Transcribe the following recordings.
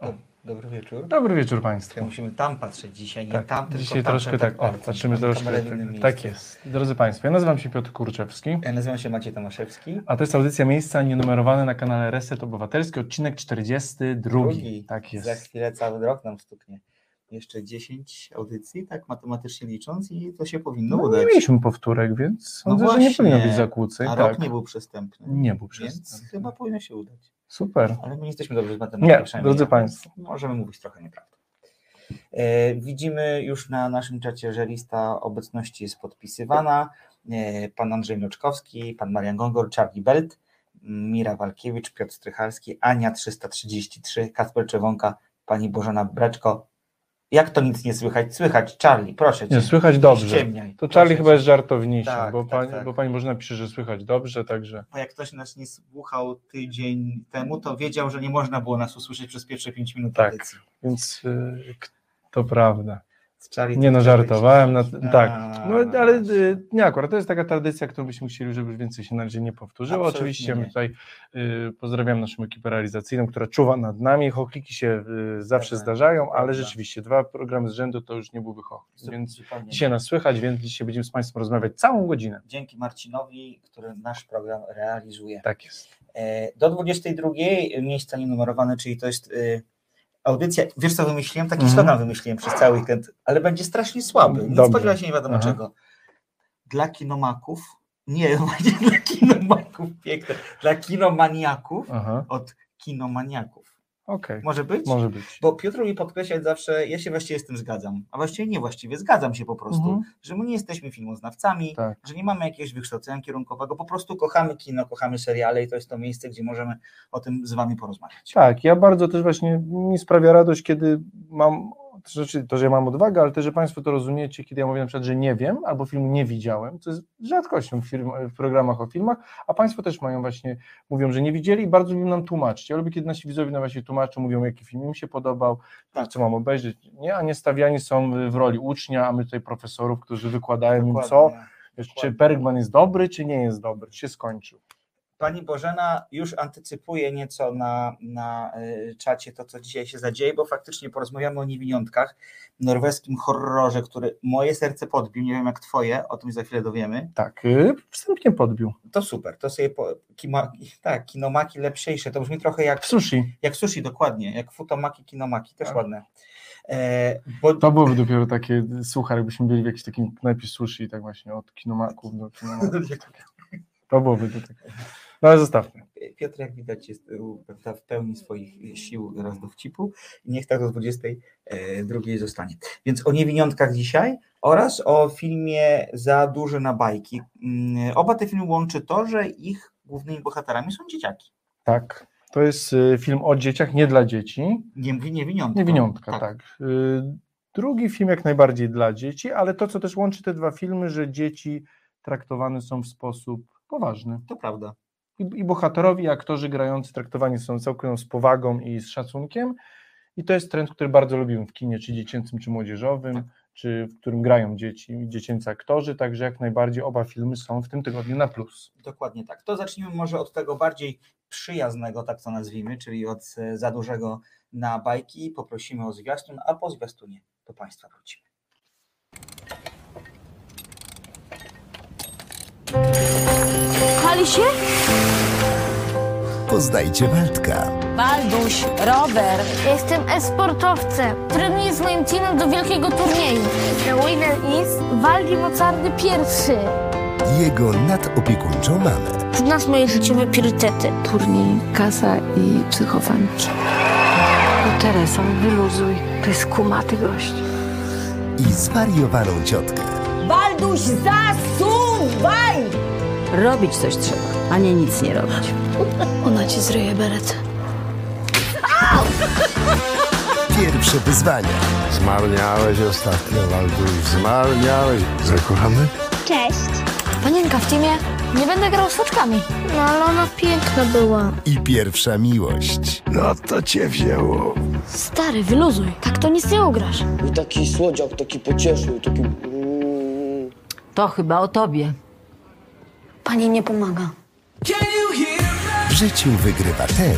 O, dobry wieczór. Dobry wieczór Państwu. Musimy tam patrzeć dzisiaj, nie Tak, tam, tylko dzisiaj tam, troszkę tak, o, patrzymy troszkę, tak, tak jest. Drodzy Państwo, ja nazywam się Piotr Kurczewski, Ja nazywam się Maciej Tomaszewski. a to jest audycja Miejsca Nienumerowane na kanale Reset Obywatelski, odcinek 42. Drugi. Tak Za jest. chwilę cały rok nam stuknie. Jeszcze 10 audycji, tak matematycznie licząc i to się powinno No, nie udać. mieliśmy powtórek, więc No sądzę, że nie właśnie, powinno być zakłóceń. A tak. rok nie był przestępny. Nie był Więc przestępny. chyba powinno się udać. Super. Ale my nie jesteśmy dobrzy z matematyki. Nie, drodzy Państwo. Możemy mówić trochę nieprawdę. E, widzimy już na naszym czacie, że lista obecności jest podpisywana. E, pan Andrzej Mroczkowski, pan Marian Gongor, Charlie Belt, Mira Walkiewicz, Piotr Strychalski, Ania 333, Kasper Czewonka, pani Bożena Breczko. Jak to nic nie słychać? Słychać, Charlie, proszę cię. Nie, słychać dobrze. ściemniaj, To Charlie chyba jest żartowniejszy, Tak, bo, tak, pani, tak. bo pani Bożena pisze, że słychać dobrze, także Bo jak ktoś nas nie słuchał tydzień temu, to wiedział, że nie można było nas usłyszeć przez pierwsze 5 minut Tak. audycji. więc y, to prawda. Nie no, żartowałem. Na, być- tak, no, ale y, nie akurat, to jest taka tradycja, którą byśmy chcieli, żeby już więcej się na razie nie powtórzyło. Absolutnie Oczywiście nie. tutaj y, pozdrawiam naszą ekipę realizacyjną, która czuwa nad nami. Chochliki się y, zawsze Prawda, zdarzają, ale rzeczywiście dwa programy z rzędu to już nie byłby chochlik, Zup- więc zupełnie dzisiaj nas słychać, więc dzisiaj będziemy z Państwem rozmawiać całą godzinę. Dzięki Marcinowi, który nasz program realizuje. Tak jest. E, Do 22 miejsca nienumerowane, czyli to jest y, audycja. Wiesz co wymyśliłem? Taki Mhm. slogan wymyśliłem przez cały weekend, ale będzie strasznie słaby. Nie Dobrze. spodziewaj się nie wiadomo Aha. czego. Dla kinomaków. Nie, będzie dla kinomaków piękne. Dla kinomaniaków Aha, od kinomaniaków. Okej, Może być? może być. Bo Piotr lubi podkreślać zawsze, ja się właściwie z tym zgadzam, a właściwie nie właściwie, zgadzam się po prostu, Mhm. że my nie jesteśmy filmoznawcami, Tak. że nie mamy jakiegoś wykształcenia kierunkowego, po prostu kochamy kino, kochamy seriale i to jest to miejsce, gdzie możemy o tym z wami porozmawiać. Tak, ja bardzo też właśnie mi sprawia radość, kiedy mam, to znaczy to, że ja mam odwagę, ale też, że Państwo to rozumiecie, kiedy ja mówię na przykład, że nie wiem, albo filmu nie widziałem, co jest rzadkością w, film, w programach o filmach, a Państwo też mają właśnie, mówią, że nie widzieli i bardzo lubią nam tłumaczyć. Ja lubię, kiedy nasi widzowie nam właśnie tłumaczą, mówią, jaki film im się podobał, Tak. co mam obejrzeć, nie, a nie stawiani są w roli ucznia, a my tutaj profesorów, którzy wykładają im, co, Dokładnie. czy dokładnie. Bergman jest dobry, czy nie jest dobry, czy się skończył. Pani Bożena już antycypuje nieco na, na y, czacie to, co dzisiaj się zadzieje, bo faktycznie porozmawiamy o niewiniątkach, norweskim horrorze, który moje serce podbił, nie wiem jak twoje, o tym za chwilę dowiemy. Tak, yy, wstępnie podbił. To super, to sobie po, kima, tak, kinomaki lepszejsze, to brzmi trochę jak sushi. Jak sushi, dokładnie. Jak futomaki, kinomaki, też Tak. ładne. E, bo To byłoby dopiero takie słuchaj, jakbyśmy byli w jakimś takim knajpie sushi, tak właśnie od kinomaków do kinomaków. To byłoby to takie. No ale zostawmy. Piotr, jak widać, jest prawda, w pełni swoich sił oraz dowcipu i niech tak do 22 zostanie. Więc o niewiniątkach dzisiaj oraz o filmie Za duże na bajki. Mm, Oba te filmy łączy to, że ich głównymi bohaterami są dzieciaki. Tak. To jest film o dzieciach, nie dla dzieci. Nie niewiniątka. Niewiniątka, tak. Y, Drugi film jak najbardziej dla dzieci, ale to, co też łączy te dwa filmy, że dzieci traktowane są w sposób poważny. To prawda. I, i bohaterowie, i aktorzy grający traktowani są całkiem z powagą i z szacunkiem. I to jest trend, który bardzo lubimy w kinie, czy dziecięcym, czy młodzieżowym, czy w którym grają dzieci, dziecięcy aktorzy, także jak najbardziej oba filmy są w tym tygodniu na plus. Dokładnie tak. To zacznijmy może od tego bardziej przyjaznego, tak to nazwijmy, czyli od e, za dużego na bajki. Poprosimy o zwiastun, a po zwiastunie do Państwa wrócimy. Się? Poznajcie Waldka. Balduś, rower. Jestem e-sportowcem. Trenuję z moim teamem do wielkiego turnieju. The winner is Waldi Mocarny pierwszy. Jego nadopiekuńczą mamę. Znasz moje życiowe priorytety. turniej, kasa i psychofan. No Teresa, wyluzuj. To jest kumaty gość. I zwariowaną ciotkę. Balduś, zasuwaj! Robić coś trzeba, a nie nic nie robić. Ona ci zryje beret. Pierwsze wyzwania. Zmarniałeś ostatnio, Walduś, zmarniałeś. Zakochany? Cześć. Panienka w teamie. Nie będę grał z oczkami. No ale ona piękna była. I pierwsza miłość. No to cię wzięło. Stary, wyluzuj. Tak to nic nie ugrasz. I taki słodziak, taki pocieszył, taki... To chyba o tobie. Pani nie pomaga. W życiu wygrywa ten,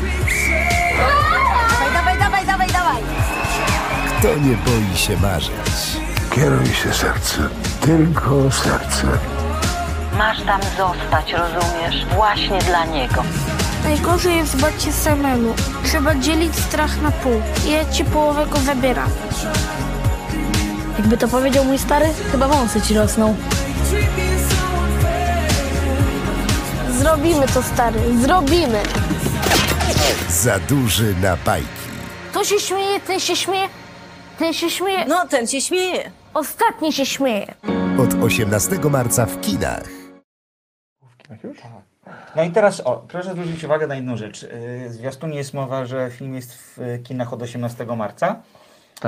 Dawaj, dawaj, dawaj, dawaj, to nie boi się marzyć. Kieruj się sercem, tylko serce. Masz tam zostać, rozumiesz? Właśnie dla niego. Najgorzej jest bać się samemu. Trzeba dzielić strach na pół. I ja ci połowę go zabieram. Jakby to powiedział mój stary, chyba wąsy ci rosną. Zrobimy to, stary. Zrobimy. Za duży na bajki. To się śmieje, ten się śmieje, ten się śmieje. No, ten się śmieje. Ostatni się śmieje. Od 18 marca w kinach. No i teraz, o, proszę zwrócić uwagę na jedną rzecz. Yy, W zwiastunie jest mowa, że film jest w y, kinach od 18 marca,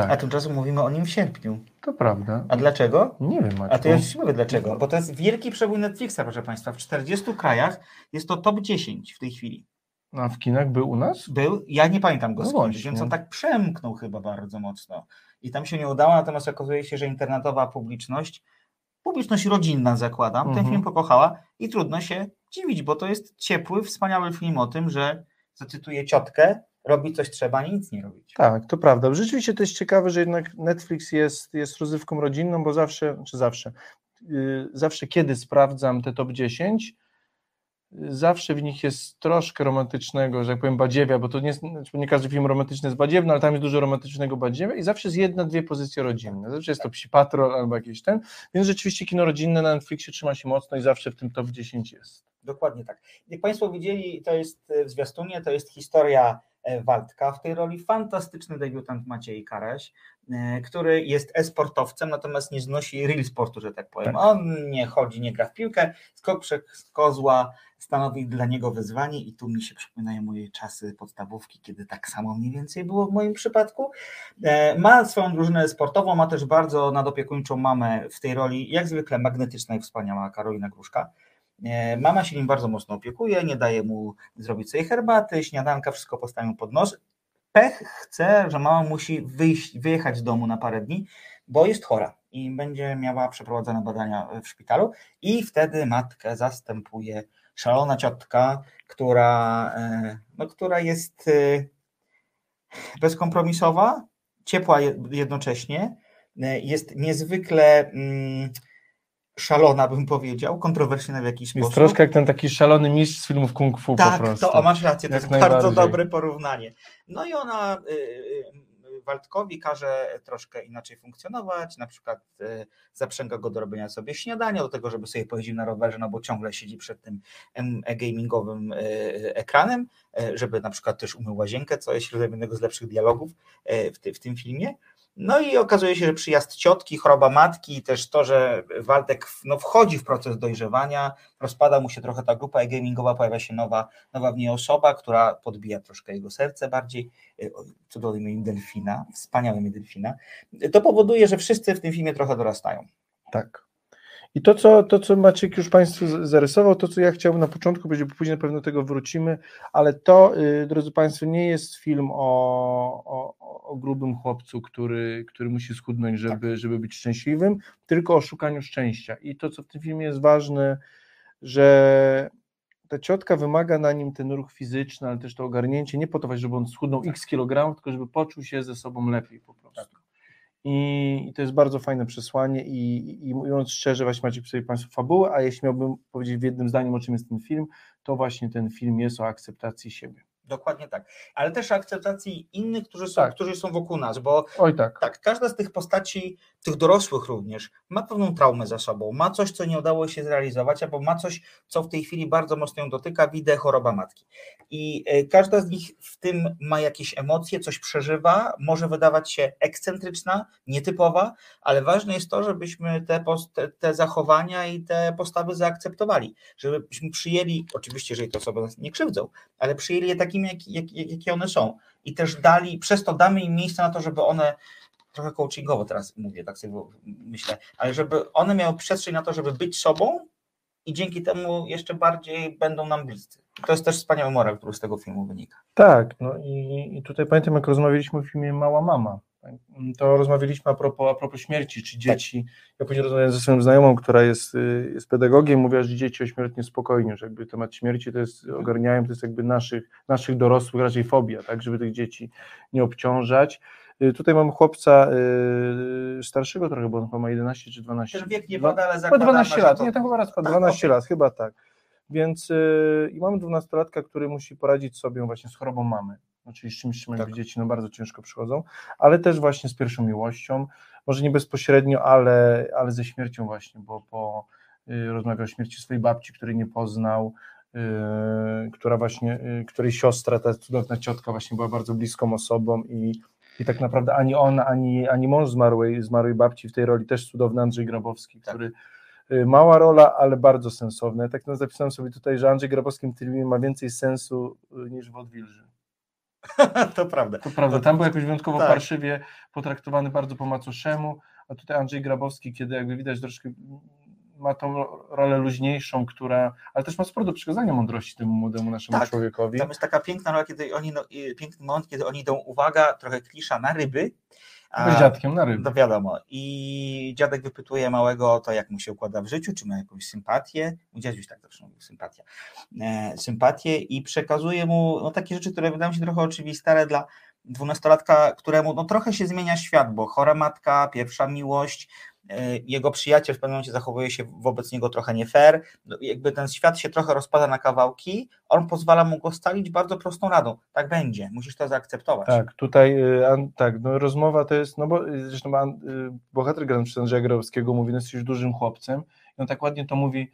a Tak, tymczasem mówimy o nim w sierpniu. to prawda. A dlaczego? Nie wiem, Maćku. A to ja ci mówię dlaczego. Bo to jest wielki przebój Netflixa, proszę Państwa. W 40 krajach jest to top 10 w tej chwili. No, A w kinach był u nas? Był, ja nie pamiętam go No skądś, więc on tak przemknął chyba bardzo mocno. I tam się nie udało, natomiast okazuje się, że internetowa publiczność, publiczność rodzinna zakładam, ten Mhm. film pokochała i trudno się dziwić, bo to jest ciepły, wspaniały film o tym, że, zacytuję ciotkę, robić coś trzeba, nic nie robić. Tak, to prawda. Rzeczywiście to jest ciekawe, że jednak Netflix jest, jest rozrywką rodzinną, bo zawsze, czy zawsze, yy, zawsze kiedy sprawdzam te top 10, yy, zawsze w nich jest troszkę romantycznego, że jak powiem, badziewia, bo to nie, jest- znaczy nie każdy film romantyczny jest badziewny, ale tam jest dużo romantycznego badziewia i zawsze jest jedna, dwie pozycje rodzinne. Zawsze jest to Psi Patrol albo jakiś ten, więc rzeczywiście kino rodzinne na Netflixie trzyma się mocno i zawsze w tym top 10 jest. Dokładnie tak. Jak Państwo widzieli, to jest e, w zwiastunie, to jest historia Waldka. W tej roli fantastyczny debiutant Maciej Karaś, e, który jest e-sportowcem, natomiast nie znosi real sportu, że tak powiem. Tak. On nie chodzi, nie gra w piłkę. Skok przez kozła stanowi dla niego wyzwanie i tu mi się przypominają moje czasy podstawówki, kiedy tak samo mniej więcej było w moim przypadku. E, Ma swoją drużynę sportową, ma też bardzo nadopiekuńczą mamę w tej roli, jak zwykle magnetyczna i wspaniała Karolina Gruszka. E, Mama się nim bardzo mocno opiekuje, nie daje mu zrobić sobie herbaty, śniadanka, wszystko postawią pod nos. Pech chce, że mama musi wyjść, wyjechać z domu na parę dni, bo jest chora i będzie miała przeprowadzone badania w szpitalu i wtedy matkę zastępuje szalona ciotka, która, e, no, która jest e, bezkompromisowa, ciepła je- jednocześnie, jest niezwykle mm, szalona, bym powiedział, kontrowersyjna w jakiś Jest sposób. troszkę jak ten taki szalony mistrz z filmów kung fu po Tak, prostu. to o, masz rację, to Jak jest bardzo dobre porównanie. No i ona y, y, Waldkowi każe troszkę inaczej funkcjonować, na przykład y, zaprzęga go do robienia sobie śniadania, do tego, żeby sobie pojeździł na rowerze, no bo ciągle siedzi przed tym gamingowym y, ekranem, y, żeby na przykład też umył łazienkę, co jest jednego z lepszych dialogów y, w, ty, w tym filmie. No i okazuje się, że przyjazd ciotki, choroba matki, też to, że Waldek no, wchodzi w proces dojrzewania, rozpada mu się trochę ta grupa e-gamingowa, pojawia się nowa, nowa w niej osoba, która podbija troszkę jego serce bardziej, y, o, cudownym imię Delfina, wspaniałym imię Delfina. To powoduje, że wszyscy w tym filmie trochę dorastają. Tak. I to co, to, co Maciek już Państwu zarysował, to, co ja chciałbym na początku powiedzieć, bo później na pewno do tego wrócimy, ale to, y, drodzy Państwo, nie jest film o, o, o grubym chłopcu, który, który musi schudnąć, żeby, żeby być szczęśliwym, tylko o szukaniu szczęścia. I to, co w tym filmie jest ważne, że ta ciotka wymaga na nim ten ruch fizyczny, ale też to ogarnięcie, nie po to, żeby on schudnął x kilogramów, tylko żeby poczuł się ze sobą lepiej po prostu. I, I to jest bardzo fajne przesłanie i, i- mówiąc szczerze, właśnie macie sobie Państwo fabułę, a jeśli miałbym powiedzieć w jednym zdaniu, o czym jest ten film, to właśnie ten film jest o akceptacji siebie. Dokładnie tak. Ale też akceptacji innych, którzy są, Tak. którzy są wokół nas, bo Oj tak, tak, każda z tych postaci, tych dorosłych również, ma pewną traumę za sobą, ma coś, co nie udało się zrealizować, albo ma coś, co w tej chwili bardzo mocno ją dotyka, widzę choroba matki. I e, każda z nich w tym ma jakieś emocje, coś przeżywa, może wydawać się ekscentryczna, nietypowa, ale ważne jest to, żebyśmy te, pos- te, zachowania i te postawy zaakceptowali, żebyśmy przyjęli, oczywiście, jeżeli te osoby nas nie krzywdzą, ale przyjęli je takimi, jak, jak, jak, jakie one są. I też dali, przez to damy im miejsce na to, żeby one trochę coachingowo teraz mówię, tak sobie myślę, ale żeby one miały przestrzeń na to, żeby być sobą i dzięki temu jeszcze bardziej będą nam bliscy. To jest też wspaniały moral, który z tego filmu wynika. Tak, no i, i tutaj pamiętam, jak rozmawialiśmy o filmie Mała Mama, to rozmawialiśmy a propos, a propos śmierci, czy dzieci. Ja później rozmawiałem ze swoją znajomą, która jest, y, jest pedagogiem, mówiła, że dzieci ośmiertnie spokojnie, że jakby temat śmierci to jest, ogarniają, to jest jakby naszych, naszych dorosłych raczej fobia, tak, żeby tych dzieci nie obciążać. Y, Tutaj mamy chłopca y, starszego trochę, bo on chyba ma 11 czy 12. Ten wiek nie pada, ale Chyba zakładamy, 12 że lat, to- nie, tam chyba raz Tak, 12 okej. lat, chyba tak. Więc y, i mamy 12-latka, który musi poradzić sobie właśnie z chorobą mamy. Z czymś, czym Tak. dzieci no, bardzo ciężko przychodzą, ale też właśnie z pierwszą miłością, może nie bezpośrednio, ale, ale ze śmiercią właśnie, bo po, y, rozmawiał o śmierci swojej babci, której nie poznał, y, która właśnie, y, której siostra, ta cudowna ciotka właśnie była bardzo bliską osobą i, i tak naprawdę ani ona, ani, ani mąż zmarłej, zmarłej babci w tej roli też cudowny Andrzej Grabowski, Tak. który mała rola, ale bardzo sensowna. Ja tak no, zapisałem sobie tutaj, że Andrzej Grabowski w tym filmie ma więcej sensu niż w Odwilży. to prawda. To prawda, tam był jakoś wyjątkowo Tak. parszywie potraktowany bardzo po macoszemu, a tutaj Andrzej Grabowski, kiedy jakby widać troszkę ma tą ro- rolę luźniejszą, która, ale też ma sporo do przekazania mądrości temu młodemu naszemu Tak. człowiekowi. Tam jest taka piękna rola, kiedy oni, no, piękny moment, kiedy oni idą, uwaga, trochę klisza na ryby. Z dziadkiem na ryby. No wiadomo. I dziadek wypytuje małego o to, jak mu się układa w życiu, czy ma jakąś sympatię. Mój dziaduś tak zawsze mówił, sympatia. E, sympatię i przekazuje mu no, takie rzeczy, które wydają się trochę oczywiste, ale dla dwunastolatka, któremu no, trochę się zmienia świat, bo chora matka, pierwsza miłość, jego przyjaciel w pewnym momencie zachowuje się wobec niego trochę nie fair, no, jakby ten świat się trochę rozpada na kawałki, on pozwala mu go stalić bardzo prostą radą. Tak będzie, musisz to zaakceptować. Tak, tutaj y, tak, no rozmowa to jest, no bo y, zresztą y, bohater przez Andrzeja Grabowskiego mówi, no jesteś dużym chłopcem. I on tak ładnie to mówi,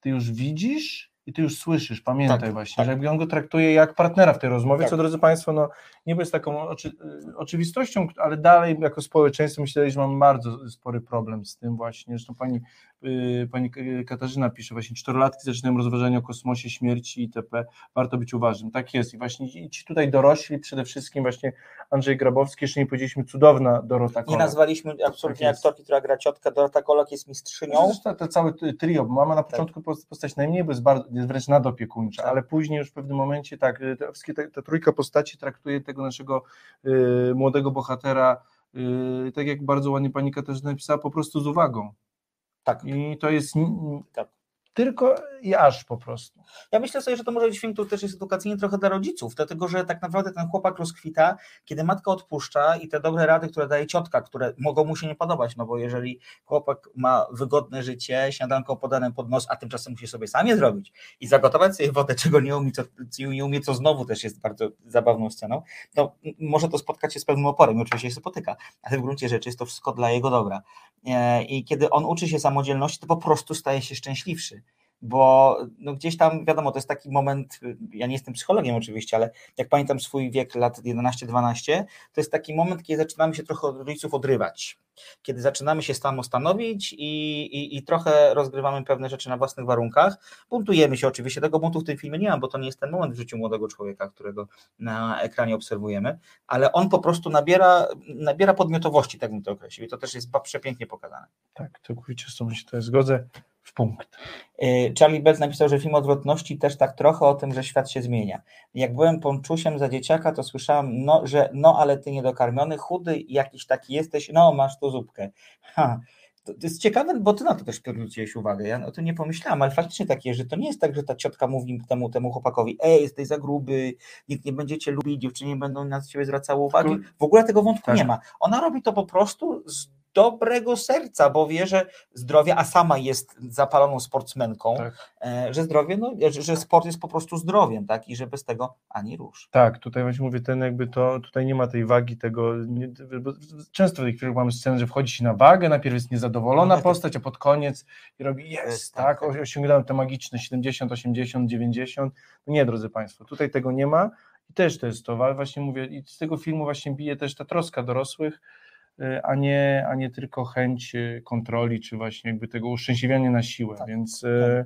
ty już widzisz i ty już słyszysz, pamiętaj Tak, właśnie, tak. że jakby on go traktuje jak partnera w tej rozmowie, Tak. co drodzy Państwo, no niby jest taką oczy, y, oczywistością, ale dalej jako społeczeństwo myślę, że mamy bardzo spory problem z tym właśnie, zresztą pani, pani Katarzyna pisze właśnie, czterolatki zaczynają rozważanie o kosmosie, śmierci itp., warto być uważnym, tak jest i właśnie ci tutaj dorośli, przede wszystkim właśnie Andrzej Grabowski, jeszcze nie powiedzieliśmy, cudowna Dorota Nie Kolak. nazwaliśmy absolutnie Tak aktorki, która gra ciotka, Dorota Kolak jest mistrzynią. Zresztą to, to całe trio, bo mama na początku post- postać najmniej, bo jest, bardzo, jest wręcz nadopiekuńcza, Tak. ale później już w pewnym momencie tak, y, wszystkie te, ta trójka postaci traktuje tego naszego y, młodego bohatera, y, tak jak bardzo ładnie pani Katarzyna napisała, po prostu z uwagą. Tak. I to jest Tak. Tylko i aż po prostu. Ja myślę sobie, że to może być film, który też jest edukacyjny trochę dla rodziców, dlatego że tak naprawdę ten chłopak rozkwita, kiedy matka odpuszcza i te dobre rady, które daje ciotka, które mogą mu się nie podobać, no bo jeżeli chłopak ma wygodne życie, śniadanko podane pod nos, a tymczasem musi sobie sam je zrobić i zagotować sobie wodę, czego nie umie, co, nie umie, co znowu też jest bardzo zabawną sceną, to może to spotkać się z pewnym oporem, oczywiście się spotyka, ale w gruncie rzeczy jest to wszystko dla jego dobra. E, I kiedy on uczy się samodzielności, to po prostu staje się szczęśliwszy bo no gdzieś tam, wiadomo, to jest taki moment, ja nie jestem psychologiem oczywiście, ale jak pamiętam swój wiek lat 11-12, to jest taki moment, kiedy zaczynamy się trochę od rodziców odrywać, kiedy zaczynamy się samostanowić i, i, i trochę rozgrywamy pewne rzeczy na własnych warunkach, buntujemy się oczywiście, tego buntu w tym filmie nie ma, bo to nie jest ten moment w życiu młodego człowieka, którego na ekranie obserwujemy, ale on po prostu nabiera, nabiera podmiotowości, tak bym to określił. I to też jest przepięknie pokazane. Tak, całkowicie z tobą się tutaj zgodzę, w punkt. Y, Charlie Belt napisał, że film odwrotności też tak trochę o tym, że świat się zmienia. Jak byłem ponczusiem za dzieciaka, to słyszałem, no, że no, ale ty niedokarmiony, chudy, jakiś taki jesteś, no, masz tu zupkę. Ha. To, to jest ciekawe, bo ty na to też zwróciłeś uwagę. Ja o tym nie pomyślałem, ale faktycznie tak jest, że to nie jest tak, że ta ciotka mówi temu, temu chłopakowi, ej, jesteś za gruby, nikt nie będzie cię lubić, dziewczyny nie będą na ciebie zwracały uwagi. W ogóle tego wątku Tak. nie ma. Ona robi to po prostu z dobrego serca, bo wie, że zdrowie, a sama jest zapaloną sportsmenką, Tak. e, że zdrowie, no, że, że sport jest po prostu zdrowiem, tak, i że bez tego ani rusz. Tak, tutaj właśnie mówię, ten jakby to, tutaj nie ma tej wagi tego, nie, często w tych filmach mamy scenę, że wchodzi się na wagę, najpierw jest niezadowolona No tak. postać, a pod koniec i robi jest, tak, tak, tak. osiągnąłem te magiczne 70, 80, 90, no nie, drodzy Państwo, tutaj tego nie ma i też to jest to, właśnie mówię, i z tego filmu właśnie bije też ta troska dorosłych, a nie, a nie tylko chęć y, kontroli, czy właśnie jakby tego uszczęśliwiania na siłę, Tak, więc... y,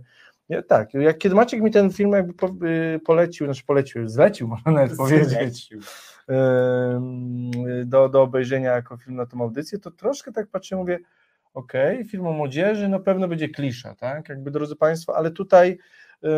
ja, tak, jak kiedy Maciek mi ten film jakby po, y, polecił, znaczy polecił, zlecił, można nawet powiedzieć, em, do, do obejrzenia jako film na tą audycję, to troszkę tak patrzę, mówię, okej, film o młodzieży, no pewno będzie klisza, tak, jakby drodzy Państwo, ale tutaj y,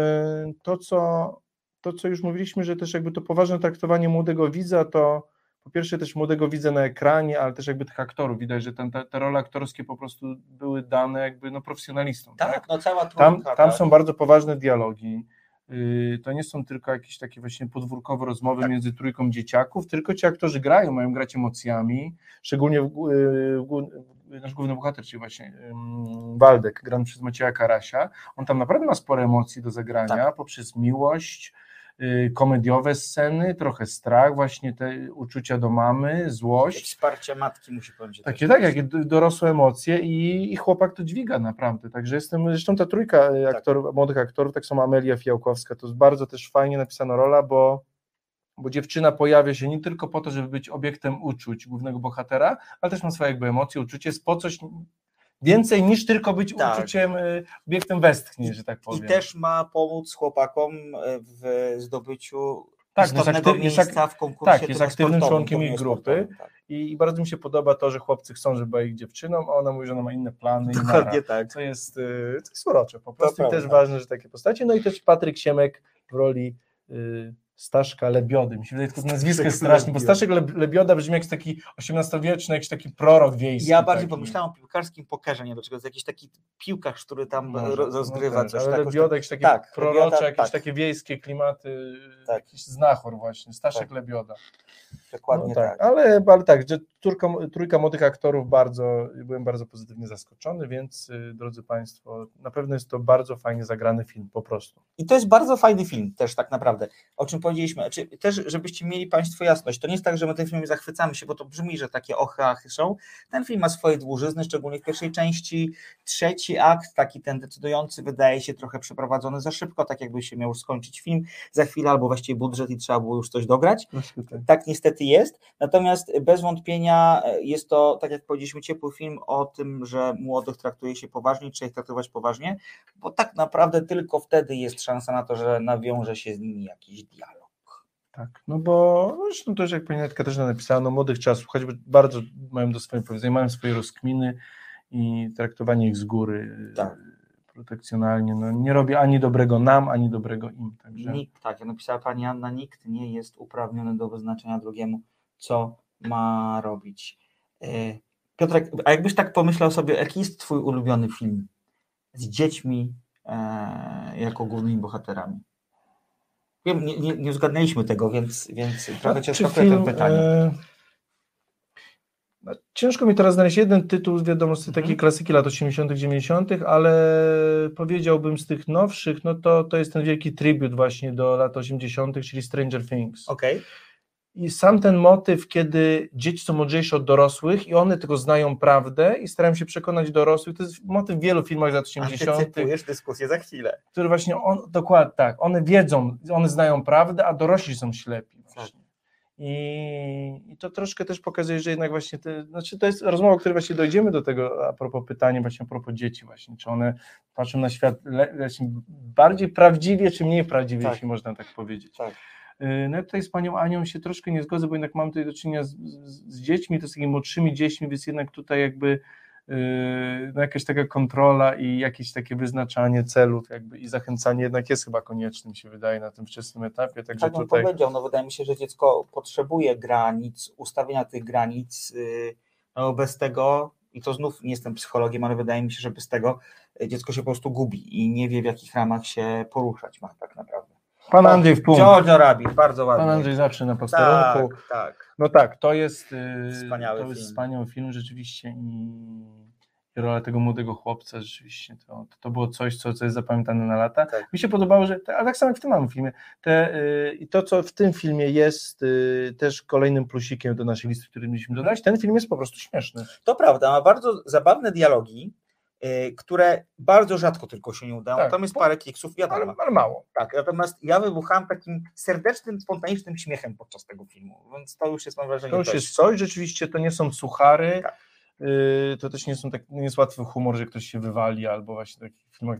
to, co, to, co już mówiliśmy, że też jakby to poważne traktowanie młodego widza, to po pierwsze też młodego widza na ekranie, ale też jakby tych aktorów, widać, że ten, te, te role aktorskie po prostu były dane jakby no profesjonalistom, tak, Tak, no cała tam, trójka, tam tak. są bardzo poważne dialogi. y, to nie są tylko jakieś takie właśnie podwórkowe rozmowy między trójką dzieciaków, tylko ci aktorzy grają, mają grać emocjami, szczególnie w, gó- y, w, gó- nasz główny bohater, czyli właśnie Waldek, grany przez Macieja Karasia, on tam naprawdę ma sporo emocji do zagrania poprzez miłość, komediowe sceny, trochę strach, właśnie te uczucia do mamy, złość. Wsparcie matki musi powiedzieć. Takie tak, jakie d- dorosłe emocje i, i chłopak to dźwiga naprawdę, także jestem, zresztą ta trójka y, aktorów, młodych aktorów, tak samo Amelia Fijałkowska, to jest bardzo też fajnie napisana rola, bo, bo dziewczyna pojawia się nie tylko po to, żeby być obiektem uczuć głównego bohatera, ale też ma swoje jakby emocje, uczucie, jest po coś więcej niż tylko być Tak. uczuciem, y, obiektem westchnień, że tak I powiem. też ma pomóc chłopakom e, w zdobyciu Tak, jest aktyw- miejsca w konkursie tak, jest aktywnym członkiem jej grupy tak. i, i bardzo mi się podoba to, że chłopcy chcą, żeby była ich dziewczyną, a ona mówi, że ona ma inne plany i Dokładnie tak. co jest, y, co jest urocze po prostu i prawda. też ważne, że takie postacie, no i też Patryk Siemek w roli y, Staszka Lebiody, mi się wydaje, tylko nazwisko jest straszne, bo Staszek Leb- Lebioda brzmi jak taki XVIII-wieczny, jakiś taki prorok wiejski. Ja bardziej taki. pomyślałem o piłkarskim pokerze, nie wiem dlaczego, jakiś taki piłkarz, który tam Może, no rozgrywa też, coś. Ale tak, Lebioda, jakieś takie tak, prorocze, Lebioda, jakieś tak, takie wiejskie klimaty, Tak. jakiś znachor właśnie, Staszek Tak. Lebioda. Dokładnie No tak. Ale, ale tak, że trójka, trójka młodych aktorów bardzo, byłem bardzo pozytywnie zaskoczony, więc y, drodzy Państwo, na pewno jest to bardzo fajnie zagrany film, po prostu. I to jest bardzo fajny film też tak naprawdę, o czym powiedzieliśmy. Znaczy, też, żebyście mieli Państwo jasność, to nie jest tak, że my tym filmem zachwycamy się, bo to brzmi, że takie ochy są. Ten film ma swoje dłużyzny, szczególnie w pierwszej części. Trzeci akt, taki ten decydujący, wydaje się trochę przeprowadzony za szybko, tak jakby się miał skończyć film za chwilę, albo właściwie budżet i trzeba było już coś dograć. Tak niestety jest. Natomiast bez wątpienia jest to, tak jak powiedzieliśmy, ciepły film o tym, że młodych traktuje się poważnie, trzeba ich traktować poważnie, bo tak naprawdę tylko wtedy jest szansa na to, że nawiąże się z nimi jakiś dialog. Tak, no bo no zresztą też jak pani Katarzyna napisała, no młodych słuchać, bo bardzo mają do swojego powiedzenia, mają swoje rozkminy i traktowanie ich z góry Tak. protekcjonalnie, no nie robi ani dobrego nam, ani dobrego im. Także... Nikt, tak, jak napisała pani Anna, nikt nie jest uprawniony do wyznaczenia drugiemu, co ma robić. E, Piotrek, a jakbyś tak pomyślał sobie, jaki jest twój ulubiony film z dziećmi e, jako głównymi bohaterami? Wiem, nie, nie, nie uzgadnęliśmy tego, więc, więc trochę Czy ciężko film, to pytanie. e, no, Ciężko mi teraz znaleźć jeden tytuł, z tej takiej klasyki lat 80., 90., ale powiedziałbym z tych nowszych, no to, to jest ten wielki tribut właśnie do lat 80., czyli Stranger Things. Okej. I sam ten motyw, kiedy dzieci są mądrzejsze od dorosłych i one tylko znają prawdę i starają się przekonać dorosłych, to jest motyw w wielu filmach z lat 80., Antycypujesz dyskusję za chwilę. który właśnie on, dokładnie tak, one wiedzą, one znają prawdę, a dorośli są ślepi właśnie. I, I to troszkę też pokazuje, że jednak właśnie, te, znaczy to jest rozmowa, o której właśnie dojdziemy do tego, a propos pytania właśnie a propos dzieci właśnie, czy one patrzą na świat le, bardziej prawdziwie, czy mniej prawdziwie, Tak. jeśli można tak powiedzieć. Tak. Y, No ja tutaj z panią Anią się troszkę nie zgodzę, bo jednak mam tutaj do czynienia z, z, z dziećmi, to z takimi młodszymi dziećmi, więc jednak tutaj jakby yy, no jakaś taka kontrola i jakieś takie wyznaczanie celów jakby i zachęcanie jednak jest chyba konieczne, mi się wydaje, na tym wczesnym etapie, także Tak bym tutaj... powiedział, no wydaje mi się, że dziecko potrzebuje granic, ustawienia tych granic, yy, no bez tego, i to znów nie jestem psychologiem, ale wydaje mi się, że bez tego y, dziecko się po prostu gubi i nie wie w jakich ramach się poruszać ma tak naprawdę. Pan Andrzej w punkt. Giorgio Rabbit, bardzo ładnie. Pan Andrzej zawsze na posterunku. Tak, tak. No tak, to jest, yy, Wspaniały to jest film. wspaniały film rzeczywiście i, rola tego młodego chłopca rzeczywiście, to, to było coś, co, co jest zapamiętane na lata. Tak. Mi się podobało, że, a tak samo jak w tym małym filmie, te, yy, i to co w tym filmie jest yy, też kolejnym plusikiem do naszej listy, który mieliśmy dodać, ten film jest po prostu śmieszny. To prawda, ma bardzo zabawne dialogi, y, które bardzo rzadko tylko się nie udają. Tak, Tam jest bo- parę kiksów, wiadomo. Ale, ale mało. Tak, natomiast ja wybuchałem takim serdecznym, spontanicznym śmiechem podczas tego filmu, więc to już jest mam wrażenie. To już jest coś, rzeczywiście to nie są suchary, Tak. Yy, to też nie, są tak, nie jest łatwy humor, że ktoś się wywali, albo właśnie takich filmach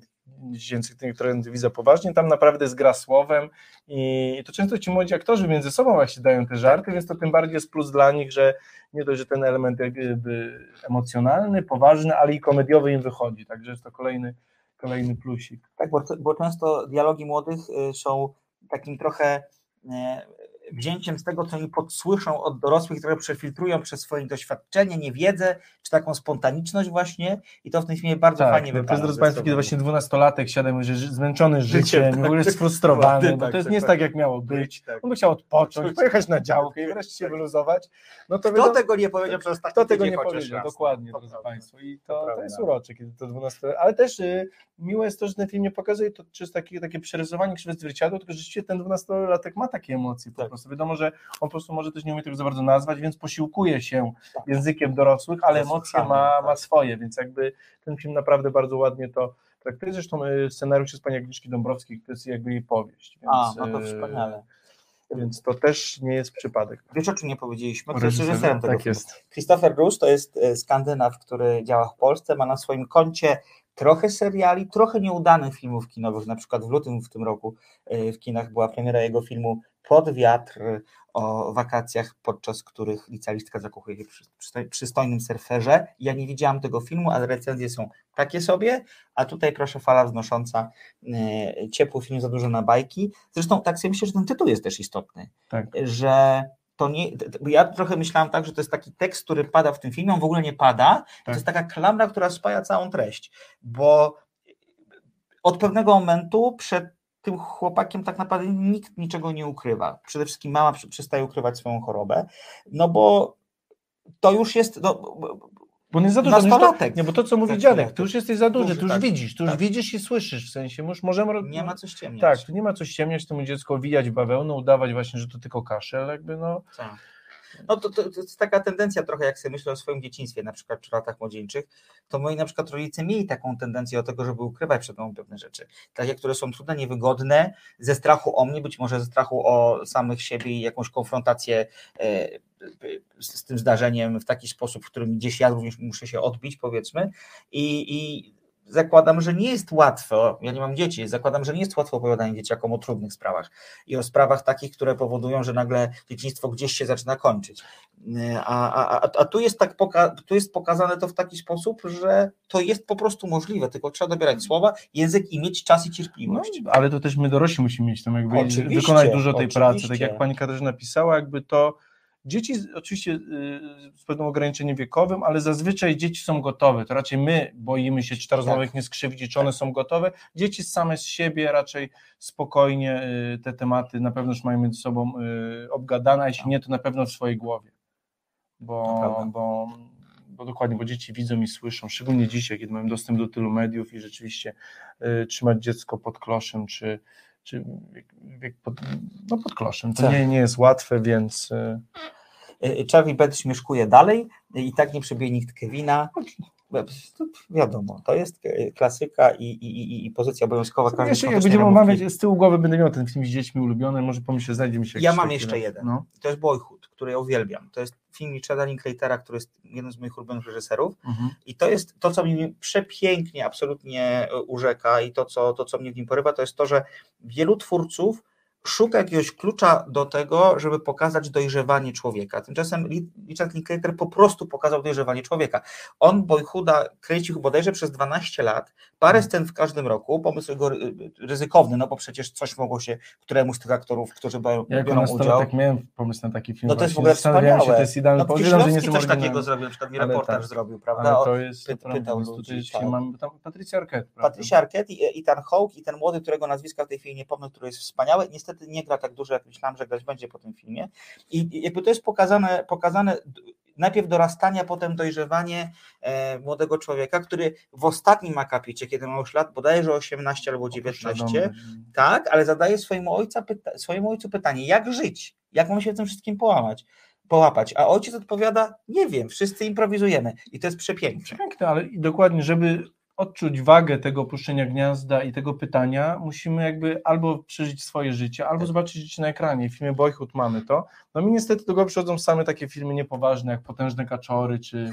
dziecięcych, które widzę poważnie, tam naprawdę jest gra słowem i to często ci młodzi aktorzy między sobą właśnie dają te żarty, więc to tym bardziej jest plus dla nich, że nie dość, że ten element jakby emocjonalny, poważny, ale i komediowy im wychodzi, także jest to kolejny, kolejny plusik. Tak, bo, bo często dialogi młodych y, są takim trochę e, wzięciem z tego, co oni podsłyszą od dorosłych, które przefiltrują przez swoje doświadczenie, niewiedzę, czy taką spontaniczność właśnie i to w tym filmie bardzo Tak, fajnie no to wypada. jest, drodzy Państwo, kiedy właśnie dwunastolatek siada i że zmęczony życiem, tak, w ogóle tak, sfrustrowany, dokładnie bo tak, to jest nie jest tak, jak miało być. Tak. On by chciał odpocząć, pojechać na działkę i wreszcie się wyluzować. No to Kto wiadomo- tego nie powiedział przez taki Kto tego nie powiedział, raz? dokładnie, To drodzy. Państwo. I To to, to jest urocze, kiedy to 12 Ale też y, miłe jest to, że ten film nie pokazuje to czy jest takie, takie przerysowanie krzywe zwierciadło, tylko że rzeczywiście ten 12-latek ma takie emocje po Tak. Prostu. Wiadomo, że on po prostu może też nie umie tego za bardzo nazwać, więc posiłkuje się Tak. językiem dorosłych, ale emocje ma, ma tak. swoje, więc jakby ten film naprawdę bardzo ładnie to traktuje. Zresztą y, scenariusz jest pani Agnieszki Dąbrowskiej, to jest jakby jej powieść. Więc, A, no to y, wspaniale. Więc to też nie jest przypadek. Wiesz, o czym nie powiedzieliśmy? Kto jest reżyserem tego Tak filmu? jest. Christopher Bruce to jest e, Skandynaw, który działa w Polsce, ma na swoim koncie trochę seriali, trochę nieudanych filmów kinowych, na przykład w lutym w tym roku e, w kinach była premiera jego filmu Pod wiatr e, o wakacjach, podczas których licealistka zakochuje się przy przy przystojnym surferze. Ja nie widziałam tego filmu, ale recenzje są takie sobie, a tutaj proszę fala wznosząca e, ciepły film za dużo na bajki. Zresztą tak sobie myślę, że ten tytuł jest też istotny Tak. że to nie. Ja trochę myślałam tak, że to jest taki tekst, który pada w tym filmie, on w ogóle nie pada. To jest taka klamra, która spaja całą treść, bo od pewnego momentu przed tym chłopakiem tak naprawdę nikt niczego nie ukrywa. Przede wszystkim mama przestaje ukrywać swoją chorobę, no bo to już jest. No, Bo on jest za duży. już Nastolatek. nie, bo to, co mówi Tak, dziadek, ty już jesteś za duży, Duży, ty już tak. widzisz, ty już Tak. widzisz i słyszysz, w sensie, już możemy... nie ma co ściemniać. Tak, tu nie ma co ściemniać temu dziecku, wijać bawełnę, udawać właśnie, że to tylko kaszel, jakby no... Tak. No to, to, to jest taka tendencja trochę, jak sobie myślę o swoim dzieciństwie, na przykład czy latach młodzieńczych, to moi na przykład rodzice mieli taką tendencję do tego, żeby ukrywać przed mną pewne rzeczy. Takie, które są trudne, niewygodne, ze strachu o mnie, być może ze strachu o samych siebie i jakąś konfrontację e, z, z tym zdarzeniem w taki sposób, w którym gdzieś ja również muszę się odbić, powiedzmy. I, i zakładam, że nie jest łatwo, ja nie mam dzieci, zakładam, że nie jest łatwo opowiadanie dzieciakom o trudnych sprawach i o sprawach takich, które powodują, że nagle dzieciństwo gdzieś się zaczyna kończyć. A, a, a, a tu, jest tak poka- tu jest pokazane to w taki sposób, że to jest po prostu możliwe, tylko trzeba dobierać słowa, język i mieć czas i no cierpliwość. ale to też my dorośli musimy mieć tam jakby Oczywiście, wykonać dużo tej pracy, tak oczywiście. jak pani Katarzyna pisała, jakby to dzieci oczywiście y, z pewnym ograniczeniem wiekowym, ale zazwyczaj dzieci są gotowe, to raczej my boimy się, czy ta rozmowa Tak. ich nie skrzywdzi, czy one są gotowe, dzieci same z siebie raczej spokojnie y, te tematy na pewno już mają między sobą y, obgadane, a jeśli nie, to na pewno w swojej głowie, bo, bo, bo dokładnie, bo dzieci widzą i słyszą, szczególnie dzisiaj, kiedy mają dostęp do tylu mediów i rzeczywiście y, trzymać dziecko pod kloszem, czy, czy wiek, pod, no pod kloszem, to Tak. nie, nie jest łatwe, więc y, Y, Charlie Beth śmieszkuje dalej i tak nie przebije nikt Kevina. To wiadomo, to jest e, klasyka i, i, i, i pozycja obowiązkowa każdej jeszcze jak będziemy omawiać, z tyłu głowy będę miał ten film z dziećmi ulubiony, może pomyślę, znajdzie mi się Ja mam jeszcze jeden. No. To jest Boyhood, który ja uwielbiam. To jest film Richarda Linklatera, który jest jednym z moich ulubionych reżyserów. Mhm. I to jest to, co mnie przepięknie absolutnie e, urzeka i to co, to, co mnie w nim porywa, to jest to, że wielu twórców szuka jakiegoś klucza do tego, żeby pokazać dojrzewanie człowieka. Tymczasem Richard Linklater po prostu pokazał dojrzewanie człowieka. On Boyhooda kręcił bodajże przez 12 lat, parę scen w każdym roku, pomysł jego ry- ryzykowny, no bo przecież coś mogło się któremuś z tych aktorów, którzy biorą, Ja biorą udział, nastolatek miałem pomysł na taki film. no to jest w ogóle wspaniałe. Się, to jest idealny no. Wiedziałem, że nie Kieślowski coś takiego zrobił, na przykład Ale reportaż tak. zrobił, prawda? To jest py- prawda, pytał ludzi, tak. mamy tam Patrycja Arquette. Patricia Arquette i Ethan Hawke i ten młody, którego nazwiska w tej chwili nie pomnę, który jest wspaniały, niestety nie gra tak dużo, jak myślałem, że grać będzie po tym filmie. I jakby to jest pokazane, pokazane najpierw dorastanie, a potem dojrzewanie e, młodego człowieka, który w ostatnim akapicie, kiedy ma już lat bodajże 18 albo 19, Świadomy. tak, ale zadaje swojemu, ojca pyta- swojemu ojcu pytanie, jak żyć, jak mam się w tym wszystkim połamać, połapać, a ojciec odpowiada, nie wiem, wszyscy improwizujemy i to jest przepiękne. Piękne, ale dokładnie, żeby odczuć wagę tego opuszczenia gniazda i tego pytania, musimy jakby albo przeżyć swoje życie, albo zobaczyć życie na ekranie. W filmie Boyhood mamy to. No mi niestety do głowy przychodzą same takie filmy niepoważne, jak Potężne Kaczory, czy...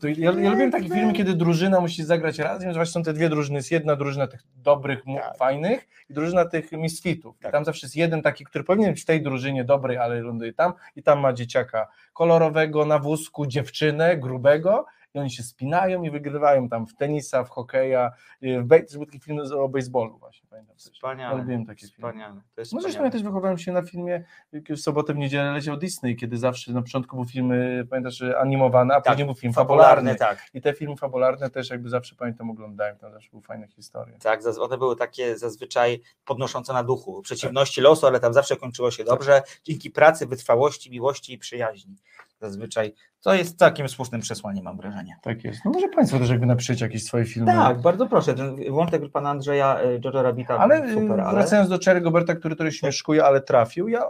To ja, ja lubię takie filmy, kiedy drużyna musi zagrać razem, że właśnie są te dwie drużyny. Jest jedna drużyna tych dobrych, Tak. fajnych i drużyna tych misfitów. I tam zawsze jest jeden taki, który powinien być w tej drużynie dobrej, ale ląduje tam i tam ma dzieciaka kolorowego na wózku, dziewczynę grubego i oni się spinają i wygrywają tam w tenisa, w hokeja, y, w to był taki film o baseballu właśnie, pamiętam też. Ja Wspaniale. lubiłem takie filmy. Wspaniale. To jest No zresztą wspaniale. ja też wychowałem się na filmie, w sobotę, w niedzielę leciał Disney, kiedy zawsze na początku był film, pamiętasz, animowany, a Tak, później był film Fabularny, fabularny. tak. I te filmy fabularne też jakby zawsze pamiętam oglądałem, tam zawsze były fajne historie. Tak, one były takie zazwyczaj podnoszące na duchu, przeciwności losu, ale tam zawsze kończyło się dobrze, dzięki pracy, wytrwałości, miłości i przyjaźni. Zazwyczaj to jest całkiem słusznym przesłaniem, mam wrażenie. Tak jest. No może Państwo też jakby napiszecie jakieś swoje filmy. Tak, bardzo proszę. Ten wątek pana Andrzeja y, Jojo Rabbita Ale y, super, ale wracając do Cherry Goberta, który trochę śmieszkuje, ale trafił, ja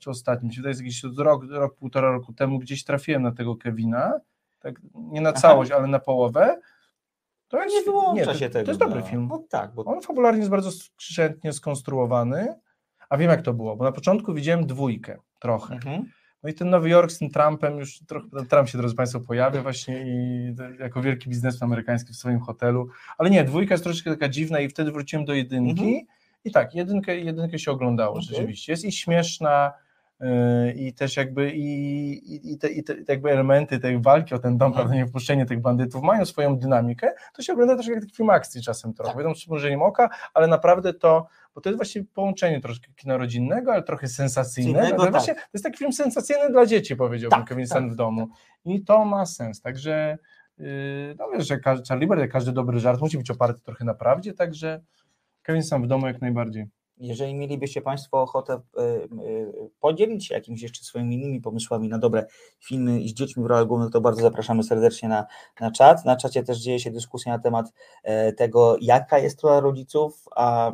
czy ostatnim, to jest jakiś rok, rok, półtora roku temu gdzieś trafiłem na tego Kevina, tak nie na Aha. całość, ale na połowę. To jest, nie wyłącza to, się tego. To jest dobry no. film. No tak, bo On fabularnie jest bardzo skrzętnie skonstruowany, a wiem jak to było, bo na początku widziałem dwójkę trochę. mhm. No i ten Nowy Jork z tym Trumpem, już trochę Trump się, drodzy Państwo, pojawia właśnie i jako wielki biznesmen amerykański w swoim hotelu. Ale nie, dwójka jest troszeczkę taka dziwna i wtedy wróciłem do jedynki Mhm. i tak, jedynkę, jedynkę się oglądało Okej. rzeczywiście. Jest i śmieszna yy, i też jakby i, i, i, te, i te jakby elementy tej walki o ten dom, Mhm. prawda, nie wpuszczenie tych bandytów mają swoją dynamikę, to się ogląda troszkę jak film akcji czasem trochę, Tak. wiadomo, z przymrużeniem oka, ale naprawdę to, bo to jest właśnie połączenie troszkę kina rodzinnego, ale trochę sensacyjnego, tak. właśnie to jest taki film sensacyjny dla dzieci, powiedziałbym, Tak, Kevin tak, Stan w domu. I to ma sens. Także yy, no wiesz, że każdy, Charlie Bird, każdy dobry żart musi być oparty trochę na prawdzie, także Kevin Stan w domu jak najbardziej. Jeżeli mielibyście Państwo ochotę y, y, podzielić się jakimiś jeszcze swoimi innymi pomysłami na dobre filmy z dziećmi w rolach głównych, to bardzo zapraszamy serdecznie na, na czat. Na czacie też dzieje się dyskusja na temat e, tego, jaka jest rola rodziców a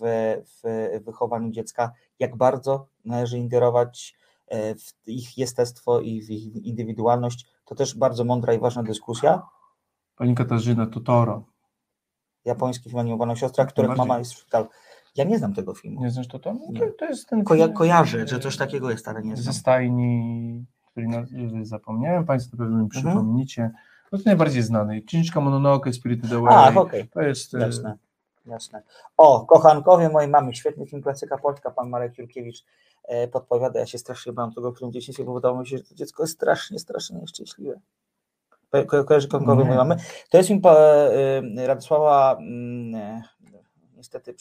w, w wychowaniu dziecka, jak bardzo należy ingerować e, w ich jestestwo i w ich indywidualność. To też bardzo mądra i ważna dyskusja. Pani Katarzyna Totoro. Japoński film animowany o siostrach, których mama jest w szpitalu. Ja nie znam tego filmu. Nie znasz? No Nie. To, to jest ten Koja- film, kojarzę, że coś takiego jest, ale nie Ze znam. stajni, który zapomniałem, Państwo pewnie mi Mhm. przypomnicie. No to najbardziej znany. Księżniczka Mononoke, Spirited Away. A, okej. To jest... yy, Jasne, jasne. O, kochankowie mojej mamy, świetny film, klasyka polska, pan Marek Jurkiewicz e, podpowiada, ja się strasznie bałem tego filmu dzieciństwie, bo wydawało mi się, że to dziecko jest strasznie, strasznie nieszczęśliwe. Ko- ko- Kojarzy kochankowie mojej mamy? To jest film e, Radosława, mm, e, niestety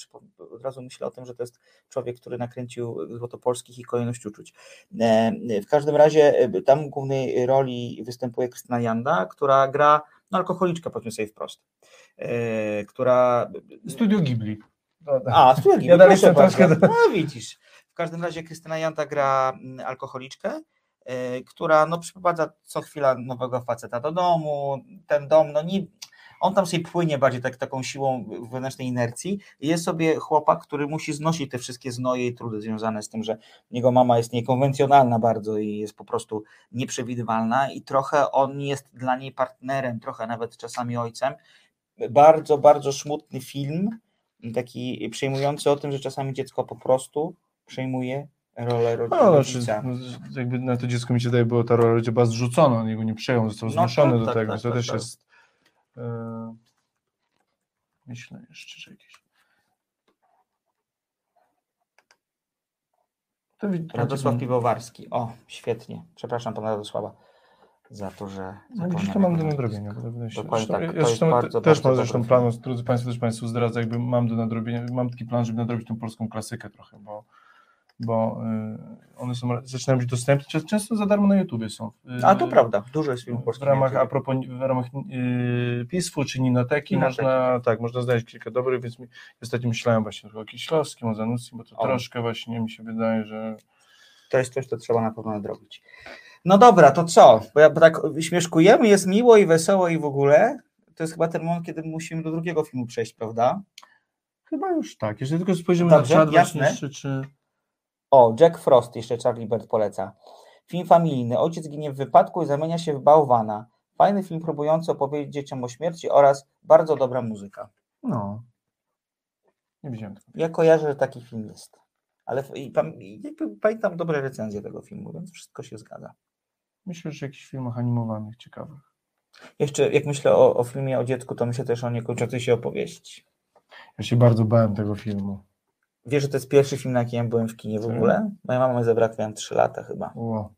od razu myślę o tym, że to jest człowiek, który nakręcił Złotopolskich i Kolejność Uczuć. E, W każdym razie e, tam w głównej roli występuje Krystyna Janda, która gra no, alkoholiczkę, powiedzmy sobie wprost, e, która Studio Ghibli. To- a, Studio Ghibli, Ja dalej proszę troszkę No widzisz. W każdym razie Krystyna Janta gra mm, alkoholiczkę, która no, przyprowadza co chwila nowego faceta do domu. Ten dom, no nie, on tam sobie płynie bardziej tak, taką siłą wewnętrznej inercji. Jest sobie chłopak, który musi znosić te wszystkie znoje i trudy związane z tym, że jego mama jest niekonwencjonalna bardzo i jest po prostu nieprzewidywalna i trochę on jest dla niej partnerem, trochę nawet czasami ojcem. Bardzo, bardzo smutny film, taki przejmujący o tym, że czasami dziecko po prostu przejmuje rolę ro- No, znaczy, rodzica. no, jakby na to dziecko mi się wydaje, było ta rola rodzica zrzucona, on jego nie przejął, został No zmuszony tak, do tak, tego, tak, to tak, też tak. jest myślę jeszcze, że jakieś to wi- Radosław to- Piwowarski. O, świetnie. Przepraszam pana Radosława za to, że. No, gdzieś zapomniałem to mam do nadrobienia. Dokładnie tak. Ja zresztą bardzo, też bardzo mam zresztą dobry plan, film. drodzy Państwo, też Państwu zdradzę, jakby mam do nadrobienia, mam taki plan, żeby nadrobić tą polską klasykę trochę, bo, bo y, one są, zaczynają być dostępne, Czę- często za darmo na YouTubie są. Y, A to prawda, dużo jest filmów W polskich. ramach, na a propos, w ramach y, PISF-u czy Ninoteki Ninoteki, można, tak, można znaleźć kilka dobrych, więc mi, ostatnio myślałem właśnie o Kieślowskim, o Zanussim, bo to O. troszkę właśnie mi się wydaje, że To jest coś, co trzeba na pewno nadrobić. No dobra, to co? Bo, ja, bo tak śmieszkujemy, jest miło i wesoło i w ogóle. To jest chyba ten moment, kiedy musimy do drugiego filmu przejść, prawda? chyba już tak. Jeżeli tylko spojrzymy Dobrze, na czat właśnie jeszcze, czy... O, Jack Frost, jeszcze Charlie Bird poleca. Film familijny. Ojciec ginie w wypadku i zamienia się w bałwana. Fajny film próbujący opowiedzieć dzieciom o śmierci oraz bardzo dobra muzyka. No. Nie widziałem tego. Ja kojarzę, że taki film jest. Ale i, i pamiętam dobre recenzje tego filmu, więc wszystko się zgadza. Myślę, że jakichś filmach animowanych ciekawych. Jeszcze jak myślę o, o filmie o dziecku, to myślę też o niekończącej się opowieści. Ja się bardzo bałem tego filmu. Wiesz, że to jest pierwszy film, na jakim ja byłem w kinie w Tak. ogóle? Moja mama jak miałem 3 lata chyba. O.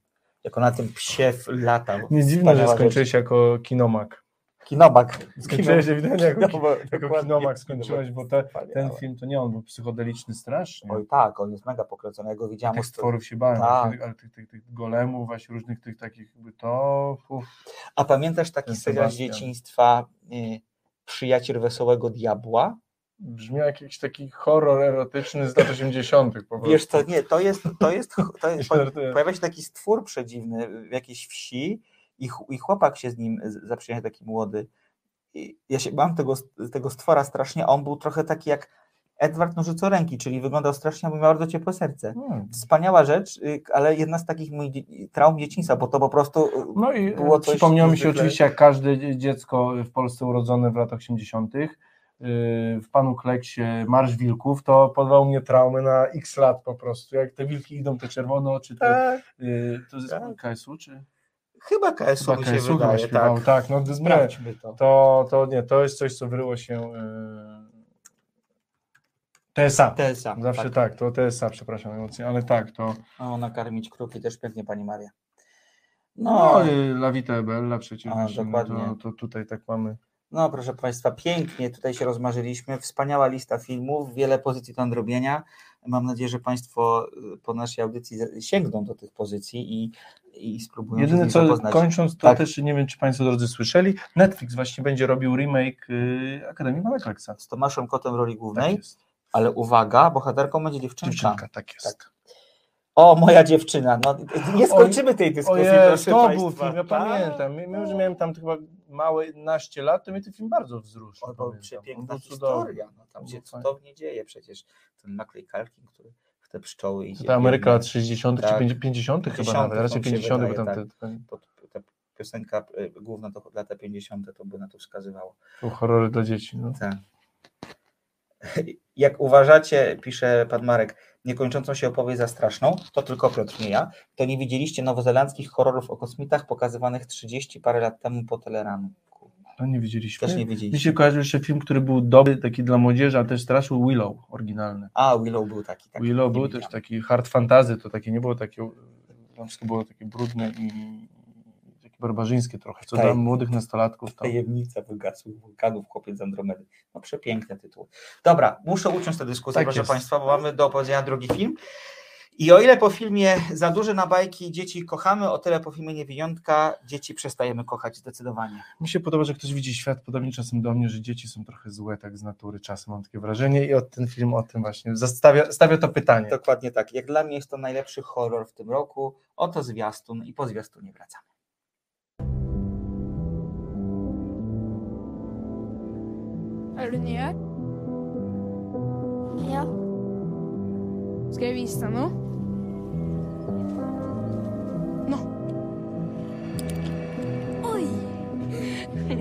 Jak ona tym psie latał. Nie dziwne, że skończyłeś jako kinomak. Kinobak. Skończyłeś ewidentnie jako, Kino- jako kinomak skończyłeś, bo te, ten film to nie on był psychodeliczny strasznie. Oj tak, on jest mega pokręcony, ja go widziałem. Tych stworów się bałem, Tak. ale tych, tych, tych golemów, właśnie różnych tych takich, jakby to... Uf. A pamiętasz taki serial z dzieciństwa y, Przyjaciel Wesołego Diabła? Brzmi jak jakiś taki horror erotyczny z lat 80. po prostu. Wiesz co, nie, to jest, to jest, to jest po, pojawia się taki stwór przedziwny w jakiejś wsi i, i chłopak się z nim zaprzyjaźnia, taki młody. I ja się bałem tego, tego stwora strasznie, a on był trochę taki jak Edward Nożycoręki, czyli wyglądał strasznie, bo miał bardzo ciepłe serce. Hmm. Wspaniała rzecz, y, ale jedna z takich moich traum dzieciństwa, bo to po prostu y, No i było coś przypomniało mi się oczywiście, jak każde dzie- dziecko w Polsce urodzone w latach 80. yy, w panu Kleksie Marsz Wilków, to podał mnie traumy na x lat po prostu. Jak te wilki idą, te czerwone oczy, te, Tak, yy, to jest tak. KSU, czy? chyba KSU Chyba mi się KSU wydaje, śpiewał, tak. tak. no Sprawdźmy to. to, to nie, to jest coś, co wyryło się yy, TSA. TSA. Zawsze tak. to TSA, przepraszam emocje, ale tak, to O, nakarmić kruki też pięknie, Pani Maria. no, No, La Vita e Bella przecież A, no dokładnie. to, to tutaj tak mamy. No, proszę Państwa, pięknie tutaj się rozmarzyliśmy. Wspaniała lista filmów, wiele pozycji do nadrobienia. Mam nadzieję, że Państwo y, po naszej audycji sięgną do tych pozycji i, i spróbują Jedyne co, zapoznać. kończąc, to Tak. też nie wiem, czy Państwo drodzy słyszeli, Netflix właśnie będzie robił remake y, Akademii Pana Kleksa. Z Tomaszem Kotem w roli Tak głównej, jest. ale uwaga, bohaterką będzie dziewczynka. Dziewczynka, tak jest. Tak. O, moja dziewczyna. No, nie skończymy tej dyskusji, Ojej, proszę to był film, ja Tak. pamiętam. Że miałem tam chyba małe 11 lat, to mnie ten film bardzo wzruszył. O, to pamiętam. przepiękna historia. No, tam się cudownie dzieje przecież. Ten Macaulay Culkin, który w te pszczoły idzie. To Ameryka lat biegnie. 60. Tak. czy 50. chyba 50 nawet, raczej mi się 50. bo tam tak. te, To, ta piosenka y, główna to lata 50. to by na to wskazywało. to horrory dla dzieci. No. Tak. Jak uważacie, pisze pan Marek, niekończącą się opowieść za straszną, to tylko Piotr, nie ja, to nie widzieliście nowozelandzkich horrorów o kosmitach pokazywanych 30 parę lat temu po teleranku. To nie widzieliśmy. Też nie Mi widzieliście. się kojarzy jeszcze film, który był dobry, taki dla młodzieży, a też straszył Willow, oryginalny. A, Willow był taki. taki Willow był widziałem. też taki hard fantasy, to takie nie było takie, wszystko było takie brudne i barbarzyńskie trochę, co dla młodych nastolatków to... Tajemnica wygasłych wulkanów, chłopiec z Andromedy. No przepiękne tytuły. Dobra, muszę uciąć tę dyskusję, Tak proszę jest. Państwa, bo mamy do opowiedzenia drugi film. I o ile po filmie Za duże na bajki dzieci kochamy, o tyle po filmie Niewiniątka dzieci przestajemy kochać zdecydowanie. Mi się podoba, że ktoś widzi świat podobnie czasem do mnie, że dzieci są trochę złe tak z natury, czasem mam takie wrażenie i od ten film o tym właśnie stawia, stawia to pytanie. Dokładnie tak. Jak dla mnie jest to najlepszy horror w tym roku. Oto zwiastun i po zwiastunie wracamy. Er du nye? Ja. Skal jeg vise deg noe? Nå. Oi!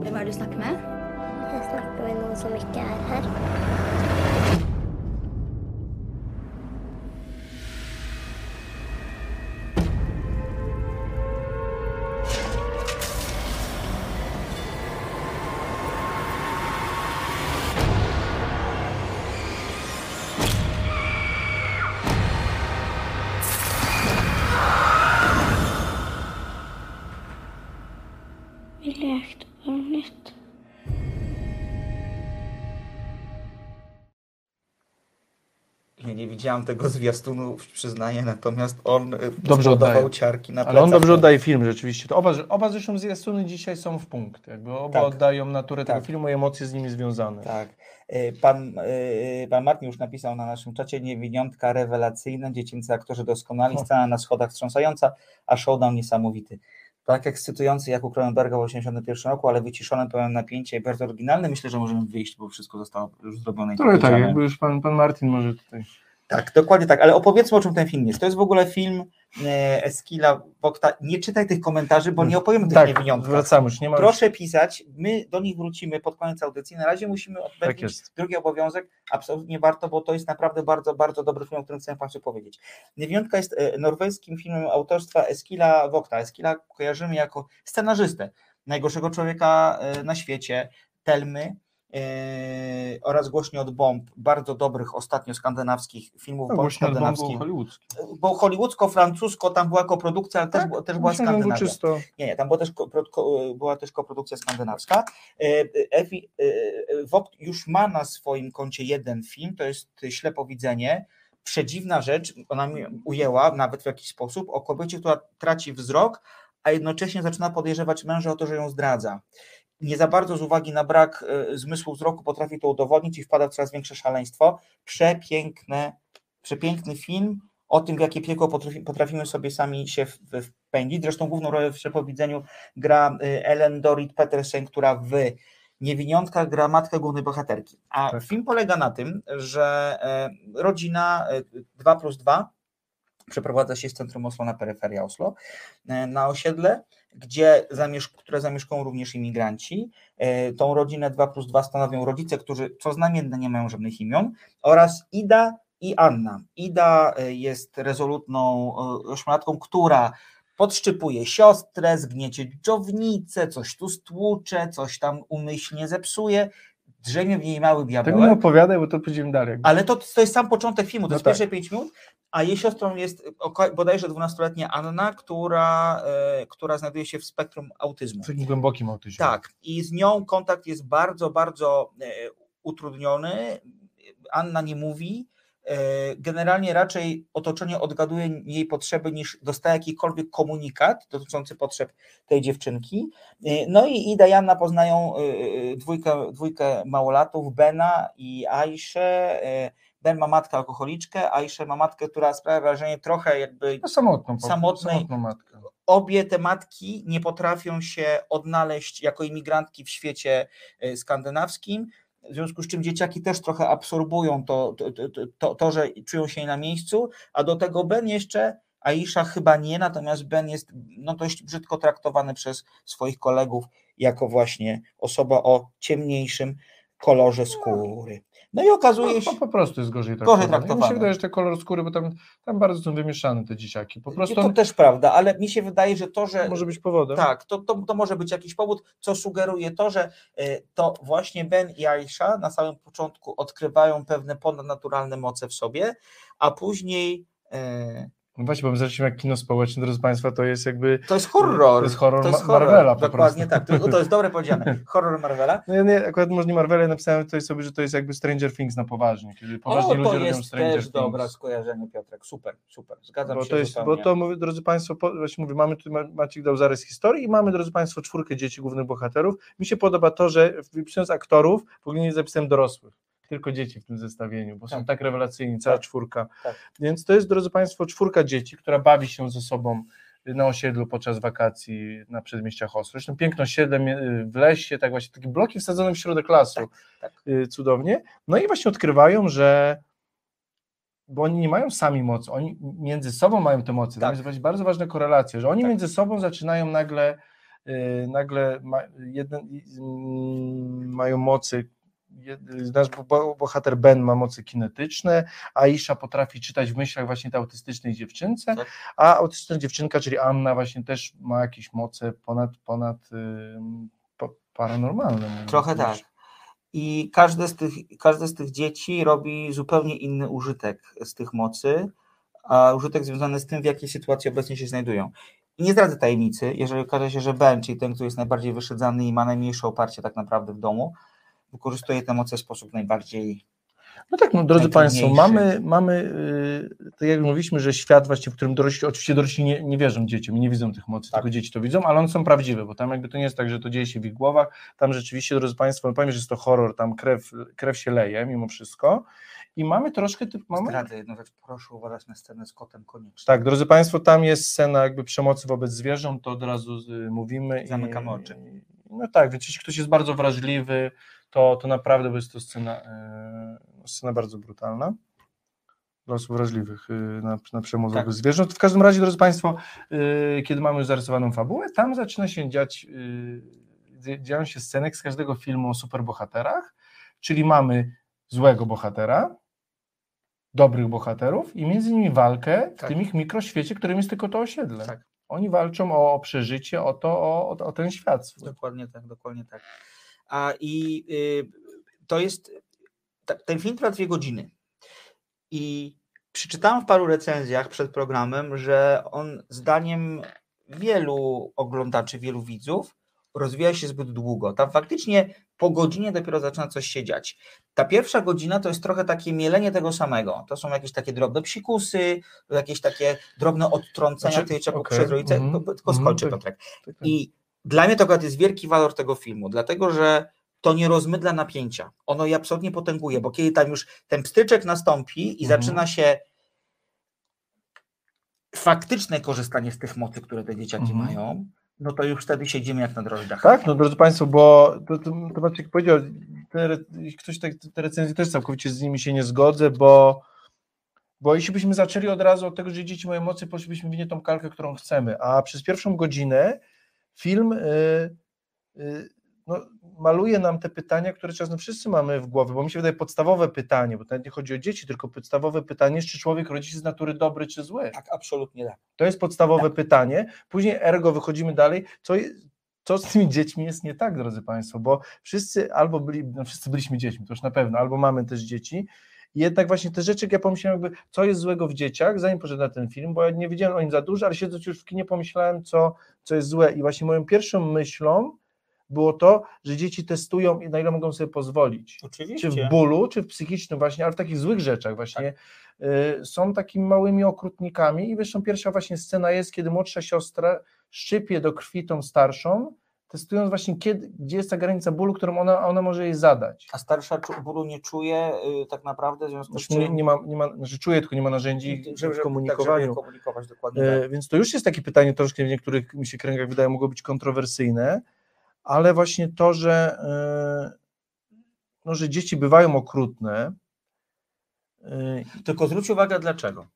Hvem er det du snakker med? Jeg snakker med noen som ikke er her. Ja nie widziałam tego zwiastunu, przyznaję, natomiast on y, Dobrze oddaje. ciarki na Ale on dobrze oddaje film rzeczywiście. To oba, oba zresztą zwiastuny dzisiaj są w punkt. Jakby oba Tak. oddają naturę tego Tak. filmu i emocje z nimi związane. Tak. Y, Pan, y, pan Martin już napisał na naszym czacie niewiniątka rewelacyjna, dziecięcy aktorzy doskonali, scena na schodach wstrząsająca, a showdown niesamowity. Tak ekscytujący jak u Cronenberga w 1981 roku, ale wyciszony, pełen napięcia i bardzo oryginalny. Myślę, że możemy wyjść, bo wszystko zostało już zrobione. Trochę tak, jakby już pan, pan Martin może tutaj. Tak, dokładnie tak, ale opowiedzmy o czym ten film jest. To jest w ogóle film e, Eskila Wokta. Nie czytaj tych komentarzy, bo nie opowiemy tych Tak, niewiniątkach. wracamy już, nie ma Proszę pisać, my do nich wrócimy pod koniec audycji. Na razie musimy Tak odbyć jest. drugi obowiązek. Absolutnie warto, bo to jest naprawdę bardzo, bardzo dobry film, o którym chcę Państwu powiedzieć. Niewiniątka jest e, norweskim filmem autorstwa Eskila Wokta. Eskila kojarzymy jako scenarzystę najgorszego człowieka e, na świecie, Telmy, oraz Głośniej od bomb, bardzo dobrych ostatnio skandynawskich filmów No, głośno od bombu skandynawskich. hollywoodzki. Bo hollywoodzko-francusko tam była koprodukcja, ale też, Tak, było- też była Głośno czysto. Nie, nie, tam była też, ko- była też koprodukcja skandynawska. E, Ewi e, WOP już ma na swoim koncie jeden film, to jest Ślepowidzenie. Przedziwna rzecz, ona mi ujęła nawet w jakiś sposób, o kobiecie, która traci wzrok, a jednocześnie zaczyna podejrzewać męża o to, że ją zdradza. Nie za bardzo z uwagi na brak e, zmysłu wzroku potrafi to udowodnić i wpada w coraz większe szaleństwo. Przepiękne, przepiękny film o tym, w jakie piekło potrafi, potrafimy sobie sami się wpędzić. Zresztą główną rolę w Przepowidzeniu gra y, Ellen Dorit Petersen, która w Niewiniątka gra matkę głównej bohaterki. A Tak. film polega na tym, że e, rodzina 2 plus 2 przeprowadza się z centrum Oslo na peryferię Oslo, e, na osiedle, gdzie które zamieszkują również imigranci. E, Tą rodzinę 2 plus 2 stanowią rodzice, którzy co znamienne nie mają żadnych imion, oraz Ida i Anna. Ida e, jest rezolutną ośmiolatką, która podszczypuje siostrę, zgniecie dżownicę, coś tu stłucze, coś tam umyślnie zepsuje, drzemie w niej mały Tego nie opowiadaj, bo to pójdziemy dalej. Ale to, to jest sam początek filmu, to No jest tak. pierwsze 5 minut, a jej siostrą jest bodajże 12-letnia Anna, która, e, która znajduje się w spektrum autyzmu. W takim głębokim autyzmie. Tak, i z nią kontakt jest bardzo, bardzo e, utrudniony. Anna nie mówi. E, Generalnie raczej otoczenie odgaduje jej potrzeby niż dostaje jakikolwiek komunikat dotyczący potrzeb tej dziewczynki. E, No i Ida i Anna poznają e, dwójkę, dwójkę małolatów, Bena i Aiszę. E, Ben ma matkę alkoholiczkę, Aiszę ma matkę, która sprawia wrażenie trochę jakby No, samotną, Samotnej- samotną matkę. obie te matki nie potrafią się odnaleźć jako imigrantki w świecie skandynawskim, w związku z czym dzieciaki też trochę absorbują to, to, to, to, że czują się na miejscu, a do tego Ben jeszcze, Aisha chyba nie, natomiast Ben jest no, dość brzydko traktowany przez swoich kolegów jako właśnie osoba o ciemniejszym kolorze skóry. No i okazuje No, się... po, po prostu jest gorzej Gorzej traktowany. Mi się wydaje, że te kolor skóry, bo tam, tam bardzo są wymieszane te dzieciaki. Po prostu to on też prawda, ale mi się wydaje, że to, że może być powodem. Tak, to, to, to może być jakiś powód, co sugeruje to, że y, to właśnie Ben i Aisha na samym początku odkrywają pewne ponadnaturalne moce w sobie, a później y, No właśnie, bo my zaczęliśmy jak kino społeczne, drodzy Państwa, to jest jakby... to jest horror. To jest horror to jest Ma- Marvela Dokładnie tak, to, to jest dobre powiedziane. Horror Marvela. No ja nie, akurat może nie Marvela, ja napisałem tutaj sobie, że to jest jakby Stranger Things na poważnie, kiedy poważni O, ludzie to robią jest Stranger też Things. dobre skojarzenie, Piotrek. Super, super. Zgadzam Bo się to, jest, zupełnie. bo to, mówię, drodzy Państwo, po, właśnie mówię, mamy tu, Ma- Maciek dał zarys historii i mamy, drodzy Państwo, czwórkę dzieci głównych bohaterów. Mi się podoba to, że wypisując aktorów, w ogóle nie zapisałem dorosłych, tylko dzieci w tym zestawieniu, bo są Tak. tak rewelacyjni, cała Tak. czwórka. Tak. Więc to jest, drodzy Państwo, czwórka dzieci, która bawi się ze sobą na osiedlu podczas wakacji na przedmieściach Oslo. Zresztą piękne osiedle mie- w lesie, tak właśnie, takie bloki wsadzone w środek lasu, tak. Y, cudownie. No i właśnie odkrywają, że bo oni nie mają sami mocy, oni między sobą mają te moce. Tam Tak. jest właśnie bardzo ważna korelacja, że oni Tak. między sobą zaczynają nagle, y, nagle ma, jeden, y, mm, mają mocy. Nasz bo- bo- bohater Ben ma moce kinetyczne, Aisha potrafi czytać w myślach właśnie tej autystycznej dziewczynce, Tak. a autystyczna dziewczynka, czyli Anna właśnie też ma jakieś moce ponad, ponad pa- paranormalne. Trochę tak. I każde z, tych, każde z tych dzieci robi zupełnie inny użytek z tych mocy, a użytek związany z tym, w jakiej sytuacji obecnie się znajdują. I nie zdradzę tajemnicy, jeżeli okaże się, że Ben, czyli ten, który jest najbardziej wyszedzany i ma najmniejsze oparcie tak naprawdę w domu, wykorzystuje te moce w sposób najbardziej No tak, no drodzy Państwo, mamy, mamy yy, tak jak mówiliśmy, że świat właśnie, w którym dorośli, oczywiście dorośli nie, nie wierzą dzieciom nie widzą tych mocy, Tak. tylko dzieci to widzą, ale one są prawdziwe, bo tam jakby to nie jest tak, że to dzieje się w ich głowach, tam rzeczywiście, drodzy Państwo, no powiem, że jest to horror, tam krew, krew się leje mimo wszystko i mamy troszkę, typ, mamy, Zdradzę jedną rzecz, proszę uważać na scenę z kotem koniecznie. tak, drodzy Państwo, tam jest scena jakby przemocy wobec zwierząt, to od razu y, mówimy. i- Zamykamy oczy. i- No tak, więc jeśli ktoś jest bardzo wrażliwy, to, to naprawdę jest to scena, y, scena bardzo brutalna dla osób wrażliwych y, na, na przemoc Tak. zwierząt. W każdym razie, drodzy Państwo, y, kiedy mamy już zarysowaną fabułę, tam zaczyna się dziać, dzie- dzieją się sceny jak z każdego filmu o superbohaterach, czyli mamy złego bohatera, dobrych bohaterów i między nimi walkę w Tak. tym ich mikroświecie, którym jest tylko to osiedle. Tak. Oni walczą o, przeżycie, o to, o, o, o ten świat swój. Dokładnie tak, dokładnie tak. A i y, to jest, ten film trwa dwie godziny i przeczytałem w paru recenzjach przed programem, że on zdaniem wielu oglądaczy, wielu widzów rozwija się zbyt długo. Tam faktycznie po godzinie dopiero zaczyna coś się dziać. Ta pierwsza godzina to jest trochę takie mielenie tego samego. To są jakieś takie drobne psikusy, jakieś takie drobne odtrącenia Znaczy, tej okej, przez rodzice. No, Tylko mhm, skończę, tak, Piotrek. tak, tak. I dla mnie to akurat jest wielki walor tego filmu, dlatego że to nie rozmydla napięcia. Ono je absolutnie potęguje, bo kiedy tam już ten pstryczek nastąpi i Mhm. zaczyna się faktyczne korzystanie z tych mocy, które te dzieciaki Mhm. mają, no to już wtedy siedzimy jak na drożdżach. Tak, no drodzy Państwo, bo to, to, to Maciek powiedział, te, ktoś tak, te recenzje też całkowicie z nimi się nie zgodzę, bo, bo jeśli byśmy zaczęli od razu od tego, że dzieci mają emocje, poszlibyśmy w nie tą kalkę, którą chcemy, a przez pierwszą godzinę film y, y, no, maluje nam te pytania, które czasem wszyscy mamy w głowie, bo mi się wydaje podstawowe pytanie, bo to nawet nie chodzi o dzieci, tylko podstawowe pytanie jest, czy człowiek rodzi się z natury dobry czy zły. Tak, absolutnie tak. To jest podstawowe pytanie. Później ergo wychodzimy dalej. Co, co z tymi dziećmi jest nie tak, drodzy Państwo? Bo wszyscy albo byli, no wszyscy byliśmy dziećmi, to już na pewno, albo mamy też dzieci. Jednak właśnie te rzeczy, jak ja pomyślałem, jakby, co jest złego w dzieciach, zanim poszedłem na ten film, bo ja nie wiedziałem o nim za dużo, ale siedząc już w kinie pomyślałem, co, co jest złe. I właśnie moją pierwszą myślą było to, że dzieci testują, na ile mogą sobie pozwolić Oczywiście. czy w bólu, czy w psychicznym właśnie, ale w takich złych rzeczach właśnie, y, są takimi małymi okrutnikami i zresztą pierwsza właśnie scena jest, kiedy młodsza siostra szczypie do krwi tą starszą, testując właśnie, kiedy, gdzie jest ta granica bólu, którą ona, ona może jej zadać. A starsza bólu nie czuje y, tak naprawdę w związku z Znaczy, czym... nie, nie, ma, nie ma, znaczy czuje, tylko nie ma narzędzi żeby- w komunikowaniu. Tak, komunikować dokładnie E, tak. Więc to już jest takie pytanie, troszkę w niektórych mi się kręgach wydaje mogło być kontrowersyjne, ale właśnie to, że, e, no, że dzieci bywają okrutne. e, Tylko zwróć uwagę dlaczego.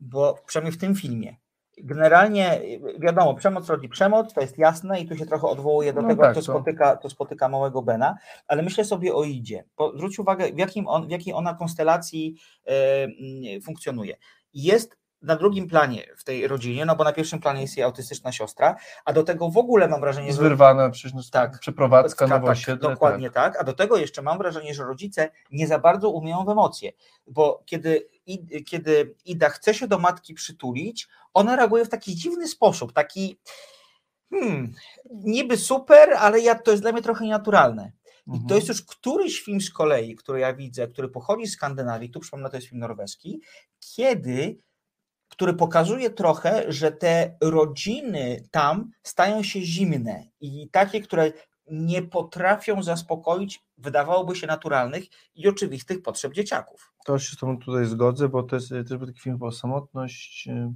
Bo przynajmniej w tym filmie generalnie wiadomo, przemoc rodzi przemoc, to jest jasne i tu się trochę odwołuje do No tego, tak, to- spotyka, to spotyka małego Bena, ale myślę sobie o Idzie. Zwróć uwagę, w, jakim on, w jakiej ona konstelacji e, mm, funkcjonuje. Jest na drugim planie w tej rodzinie, no bo na pierwszym planie jest jej autystyczna siostra, a do tego w ogóle mam wrażenie, Jest że wyrwana przecież no, Tak. przeprowadzka tak, na osiedle. Dokładnie tak. A do tego jeszcze mam wrażenie, że rodzice nie za bardzo umieją w emocje, bo kiedy, I- kiedy Ida chce się do matki przytulić, ona reaguje w taki dziwny sposób, taki hmm, niby super, ale ja, to jest dla mnie trochę nienaturalne. I Mhm. to jest już któryś film z kolei, który ja widzę, który pochodzi z Skandynawii, tu przypomnę, to jest film norweski, kiedy, który pokazuje trochę, że te rodziny tam stają się zimne i takie, które nie potrafią zaspokoić, wydawałoby się naturalnych i oczywistych potrzeb dzieciaków. To się z tobą tutaj zgodzę, bo to jest e, też był taki film o samotność, e,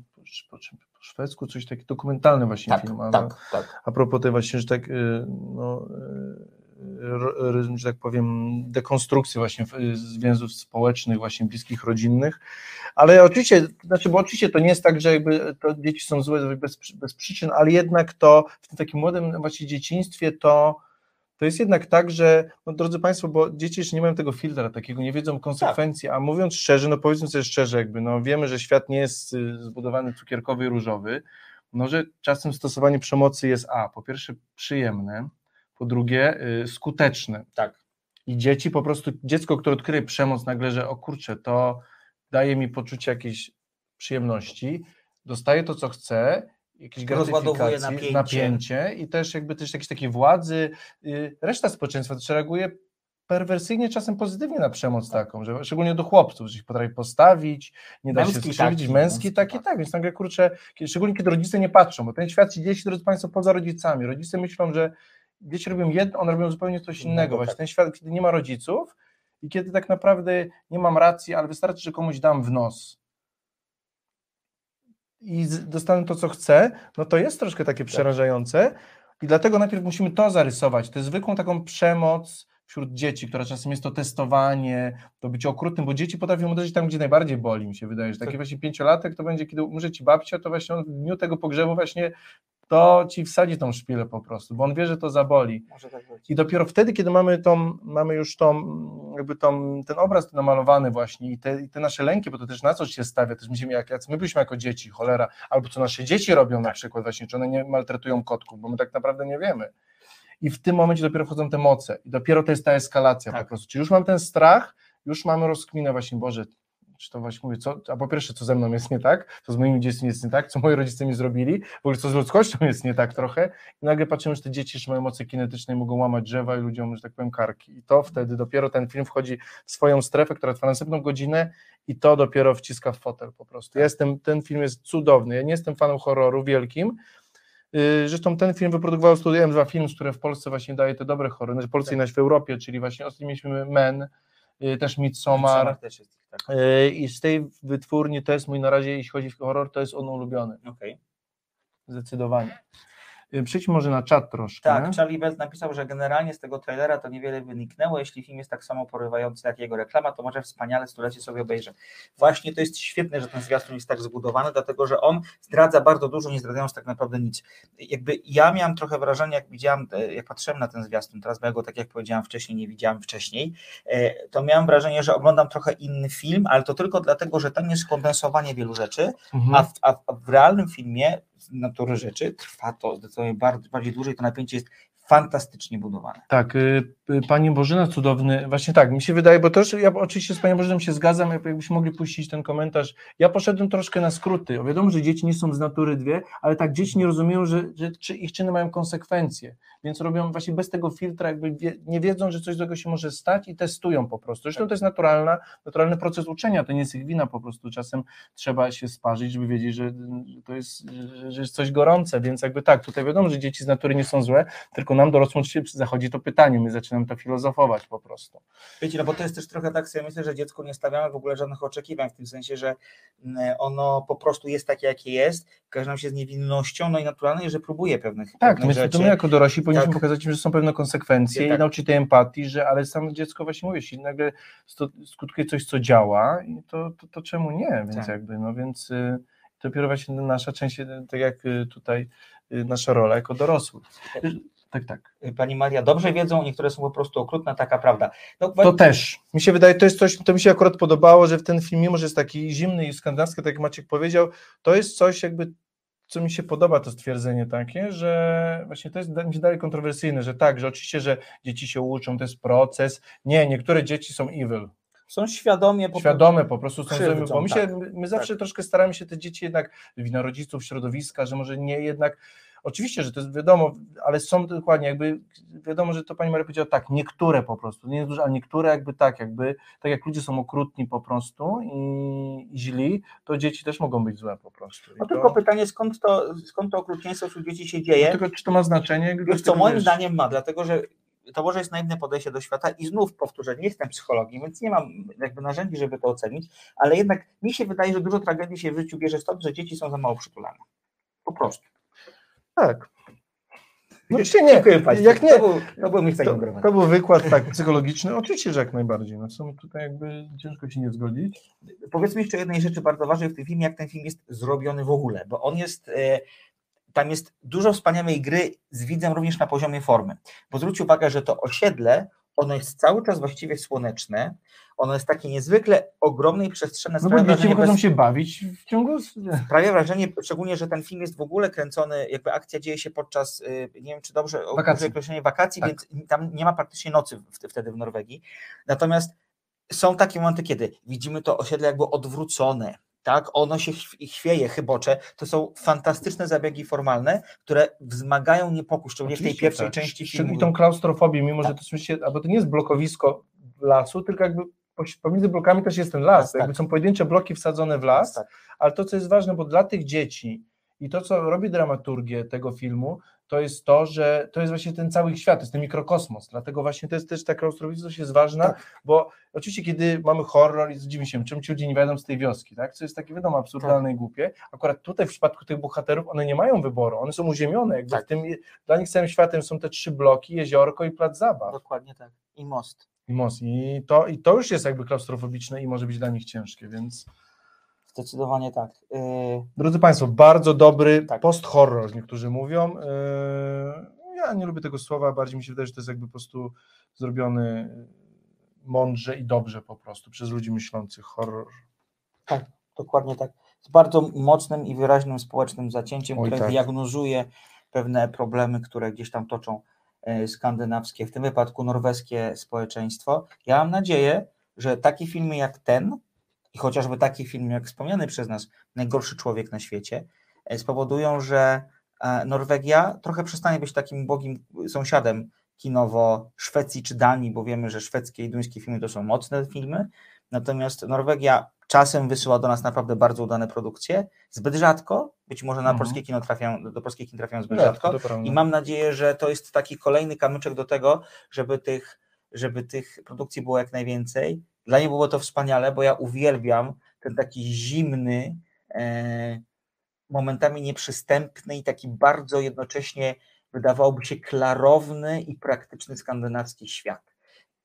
po, czym- po szwedzku, coś takiego, dokumentalny właśnie Tak, film. a- tak, tak. A propos tej właśnie, że tak, y, no, że tak powiem, dekonstrukcji właśnie w- z więzów społecznych, właśnie bliskich, rodzinnych, ale oczywiście, znaczy, bo oczywiście to nie jest tak, że jakby dzieci są złe bez, bez przyczyn, ale jednak to w tym takim młodym właśnie dzieciństwie to to jest jednak tak, że, no drodzy Państwo, bo dzieci jeszcze nie mają tego filtra takiego, nie wiedzą konsekwencji, a mówiąc szczerze, no powiedzmy sobie szczerze, jakby, no wiemy, że świat nie jest y, zbudowany cukierkowy i różowy, no że czasem stosowanie przemocy jest a, po pierwsze przyjemne, po drugie y, skuteczne. Tak. I dzieci po prostu, dziecko, które odkryje przemoc nagle, że o kurczę, to daje mi poczucie jakiejś przyjemności, dostaje to, co chce, jakieś Rozładowuje gratyfikacje, napięcie. napięcie i też jakby też jakiejś takiej władzy, y, reszta społeczeństwa też reaguje perwersyjnie, czasem pozytywnie na przemoc taką, że szczególnie do chłopców, że ich potrafi postawić, nie da Męski się skrzywdzić, taki, męski, taki. tak, więc nagle kurczę, szczególnie kiedy rodzice nie patrzą, bo ten świat się dzieje drodzy Państwo, poza rodzicami, rodzice myślą, że dzieci robią jedno, one robią zupełnie coś Innego, właśnie tak. ten świat, kiedy nie ma rodziców i kiedy tak naprawdę nie mam racji, ale wystarczy, że komuś dam w nos i dostanę to, co chcę, no to jest troszkę takie przerażające. I dlatego najpierw musimy to zarysować, tę zwykłą taką przemoc wśród dzieci, która czasem jest to testowanie, to bycie okrutnym, bo dzieci potrafią uderzyć tam, gdzie najbardziej boli, mi się wydaje, że taki właśnie pięciolatek to będzie, kiedy umrze ci babcia, to właśnie on w dniu tego pogrzebu właśnie to ci wsadzi tą szpilę po prostu, bo on wie, że to zaboli. Tak. I dopiero wtedy, kiedy mamy, tą, mamy już tą, jakby tą, ten obraz namalowany właśnie i te, i te nasze lęki, bo to też na coś się stawia, też myślimy, jak, jak my byliśmy jako dzieci, cholera, albo co nasze dzieci robią na przykład właśnie, czy one nie maltretują kotków, bo my tak naprawdę nie wiemy. I w tym momencie dopiero wchodzą te moce i dopiero to jest ta eskalacja Tak. po prostu. Czyli już mam ten strach, już mamy rozkminę właśnie, Boże, czy to właśnie mówię, co, a po pierwsze, co ze mną jest nie tak, co z moimi dziećmi jest nie tak, co moi rodzice mi zrobili, w ogóle co z ludzkością jest nie tak trochę i nagle patrzymy, że te dzieci jeszcze mają moce kinetyczne i mogą łamać drzewa i ludziom, że tak powiem, karki i to wtedy dopiero ten film wchodzi w swoją strefę, która trwa następną godzinę i to dopiero wciska w fotel po prostu. Ja jestem, ten film jest cudowny, ja nie jestem fanem horroru wielkim, Zresztą ten film wyprodukował Studio M2 Film, które w Polsce właśnie daje te dobre horrory, znaczy w Polsce i na w Europie, czyli właśnie ostatnio mieliśmy Men, yy, też Midsommar, Midsommar też jest, tak. Yy, i z tej wytwórni to jest mój na razie, jeśli chodzi o horror, to jest on ulubiony, Okej. zdecydowanie. Yy, Przejdźmy może na czat troszkę. Tak, Charlie Belt napisał, że generalnie z tego trailera to niewiele wyniknęło. Jeśli film jest tak samo porywający jak jego reklama, to może wspaniale stulecie sobie obejrzę. Właśnie to jest świetne, że ten zwiastun jest tak zbudowany, dlatego że on zdradza bardzo dużo, nie zdradzając tak naprawdę nic. Jakby ja miałem trochę wrażenie, jak widziałem, e, jak patrzyłem na ten zwiastun, teraz bo ja go, tak jak powiedziałem wcześniej, nie widziałem wcześniej, e, to miałem wrażenie, że oglądam trochę inny film, ale to tylko dlatego, że tam jest skondensowanie wielu rzeczy, Mhm. a w, a w- realnym filmie natury rzeczy trwa to zdecydowanie bardziej, bardziej dłużej, to napięcie jest fantastycznie budowane. Tak, y, Pani Bożyna cudowny, właśnie tak, mi się wydaje, bo też ja oczywiście z Panią Bożyną się zgadzam, jak- jakbyśmy mogli puścić ten komentarz. Ja poszedłem troszkę na skróty. Wiadomo, że dzieci nie są z natury dwie, ale tak dzieci nie rozumieją, że, że czy ich czyny mają konsekwencje, więc robią właśnie bez tego filtra, jakby wie, nie wiedzą, że coś złego się może stać i testują po prostu. Zresztą to jest naturalna, naturalny proces uczenia, to nie jest ich wina po prostu. Czasem trzeba się sparzyć, żeby wiedzieć, że, to jest, że, jest coś gorące, więc jakby tak, tutaj wiadomo, że dzieci z natury nie są złe, tylko nam dorosłym oczywiście zachodzi to pytanie, my zaczynamy to filozofować po prostu. Wiecie, no bo to jest też trochę tak, sobie myślę, że dziecku nie stawiamy w ogóle żadnych oczekiwań, w tym sensie, że mm, ono po prostu jest takie, jakie jest, każe nam się z niewinnością, no i naturalnie, że próbuje pewnych, Tak, pewnych myślę, rzeczy. że my jako dorośli powinniśmy Tak. pokazać im, że są pewne konsekwencje Tak. i nauczyć tej empatii, że ale samo dziecko właśnie mówi, jeśli nagle skutkuje coś, co działa, to, to, to czemu nie, więc Tak. jakby, no więc y, dopiero właśnie nasza część, y, tak jak y, tutaj y, nasza rola jako dorosłych. Y, Tak, tak. Pani Maria dobrze wiedzą, niektóre są po prostu okrutne, taka prawda. No, To też. Mi się wydaje, to jest coś, to mi się akurat podobało, że w ten film, mimo że jest taki zimny i skandynawski, tak jak Maciek powiedział, to jest coś jakby, co mi się podoba, to stwierdzenie takie, że właśnie to jest mi się dalej kontrowersyjne, że tak, że oczywiście, że dzieci się uczą, to jest proces. Nie, niektóre dzieci są evil. Są świadomie po Świadome po prostu są złe, bo my, się, tak. my, my zawsze troszkę staramy się te dzieci jednak, wina rodziców, środowiska, że może nie jednak, oczywiście, że to jest wiadomo, ale są dokładnie jakby, wiadomo, że to pani Maria powiedziała tak, niektóre po prostu, nie dużo, ale niektóre jakby tak, jakby, tak jak ludzie są okrutni po prostu i, i źli, to dzieci też mogą być złe po prostu. I No to, tylko pytanie, skąd to, skąd to okrucieństwo wśród dzieci się dzieje? no tylko czy to ma znaczenie? Wiesz co, moim zdaniem ma, dlatego że to może jest naiwne podejście do świata i znów powtórzę, nie jestem psychologiem, więc nie mam jakby narzędzi, żeby to ocenić, ale jednak mi się wydaje, że dużo tragedii się w życiu bierze stąd, że dzieci są za mało przytulane. Po prostu. Tak. No oczywiście nie, Dziękuję Państwu. jak nie, To był, to był To, to, był wykład tak psychologiczny, oczywiście, że jak najbardziej. No są tutaj jakby ciężko się nie zgodzić. Powiedzmy jeszcze jednej rzeczy bardzo ważnej w tym filmie, jak ten film jest zrobiony w ogóle, bo on jest, e, tam jest dużo wspaniałej gry z widzem również na poziomie formy, bo zwróć uwagę, że to osiedle, ono jest cały czas właściwie słoneczne, ono jest takie niezwykle ogromne i przestrzenne, No bo dzieci bez- się bawić w ciągu. Sprawia wrażenie, szczególnie, że ten film jest w ogóle kręcony, jakby akcja dzieje się podczas, y, nie wiem czy dobrze Wakacji. określenie wakacji, Tak. więc tam nie ma praktycznie nocy wtedy w Norwegii. Natomiast są takie momenty, kiedy widzimy to osiedle jakby odwrócone, tak, ono się chw- chwieje, chybocze, to są fantastyczne zabiegi formalne, które wzmagają niepokój, szczególnie w tej pierwszej tak. części filmu. I tą klaustrofobię, mimo że Tak. to oczywiście, albo to nie jest blokowisko lasu, tylko jakby pomiędzy blokami też jest ten las. Tak, jakby tak. są pojedyncze bloki wsadzone w las, Tak. ale to, co jest ważne, bo dla tych dzieci i to, co robi dramaturgię tego filmu, to jest to, że to jest właśnie ten cały świat, to jest ten mikrokosmos. Dlatego właśnie to jest też ta klaustrofobiczność jest ważna, Tak. bo oczywiście, kiedy mamy horror i zdziwimy się, czym ci ludzie nie wiadomo z tej wioski, tak? Co jest takie wiadomo absurdalne Tak. i głupie. Akurat tutaj w przypadku tych bohaterów one nie mają wyboru, one są uziemione. Jakby Tak. w tym, dla nich całym światem są te trzy bloki, jeziorko i plac zabaw. Dokładnie tak. I most. I most. I to, I to już jest jakby klaustrofobiczne i może być dla nich ciężkie, więc Zdecydowanie tak. Y, drodzy Państwo, bardzo dobry Tak. post-horror, niektórzy mówią. Yy, Ja nie lubię tego słowa, bardziej mi się wydaje, że to jest jakby po prostu zrobiony mądrze i dobrze po prostu przez ludzi myślących horror. Dokładnie tak. Z bardzo mocnym i wyraźnym społecznym zacięciem, Oj, które tak. diagnozuje pewne problemy, które gdzieś tam toczą skandynawskie, w tym wypadku norweskie społeczeństwo. Ja mam nadzieję, że takie filmy jak ten i chociażby taki film jak wspomniany przez nas Najgorszy człowiek na świecie e, spowodują, że e, Norwegia trochę przestanie być takim bogim sąsiadem kinowo Szwecji czy Danii, bo wiemy, że szwedzkie i duńskie filmy to są mocne filmy, natomiast Norwegia czasem wysyła do nas naprawdę bardzo udane produkcje, zbyt rzadko, być może na Mhm. polskie kino trafiają, do polskich kin trafiają zbyt Rzadko, rzadko prawda. i mam nadzieję, że to jest taki kolejny kamyczek do tego, żeby tych, żeby tych produkcji było jak najwięcej. Dla mnie było to wspaniale, bo ja uwielbiam ten taki zimny, e, momentami nieprzystępny i taki bardzo jednocześnie wydawałoby się klarowny i praktyczny skandynawski świat.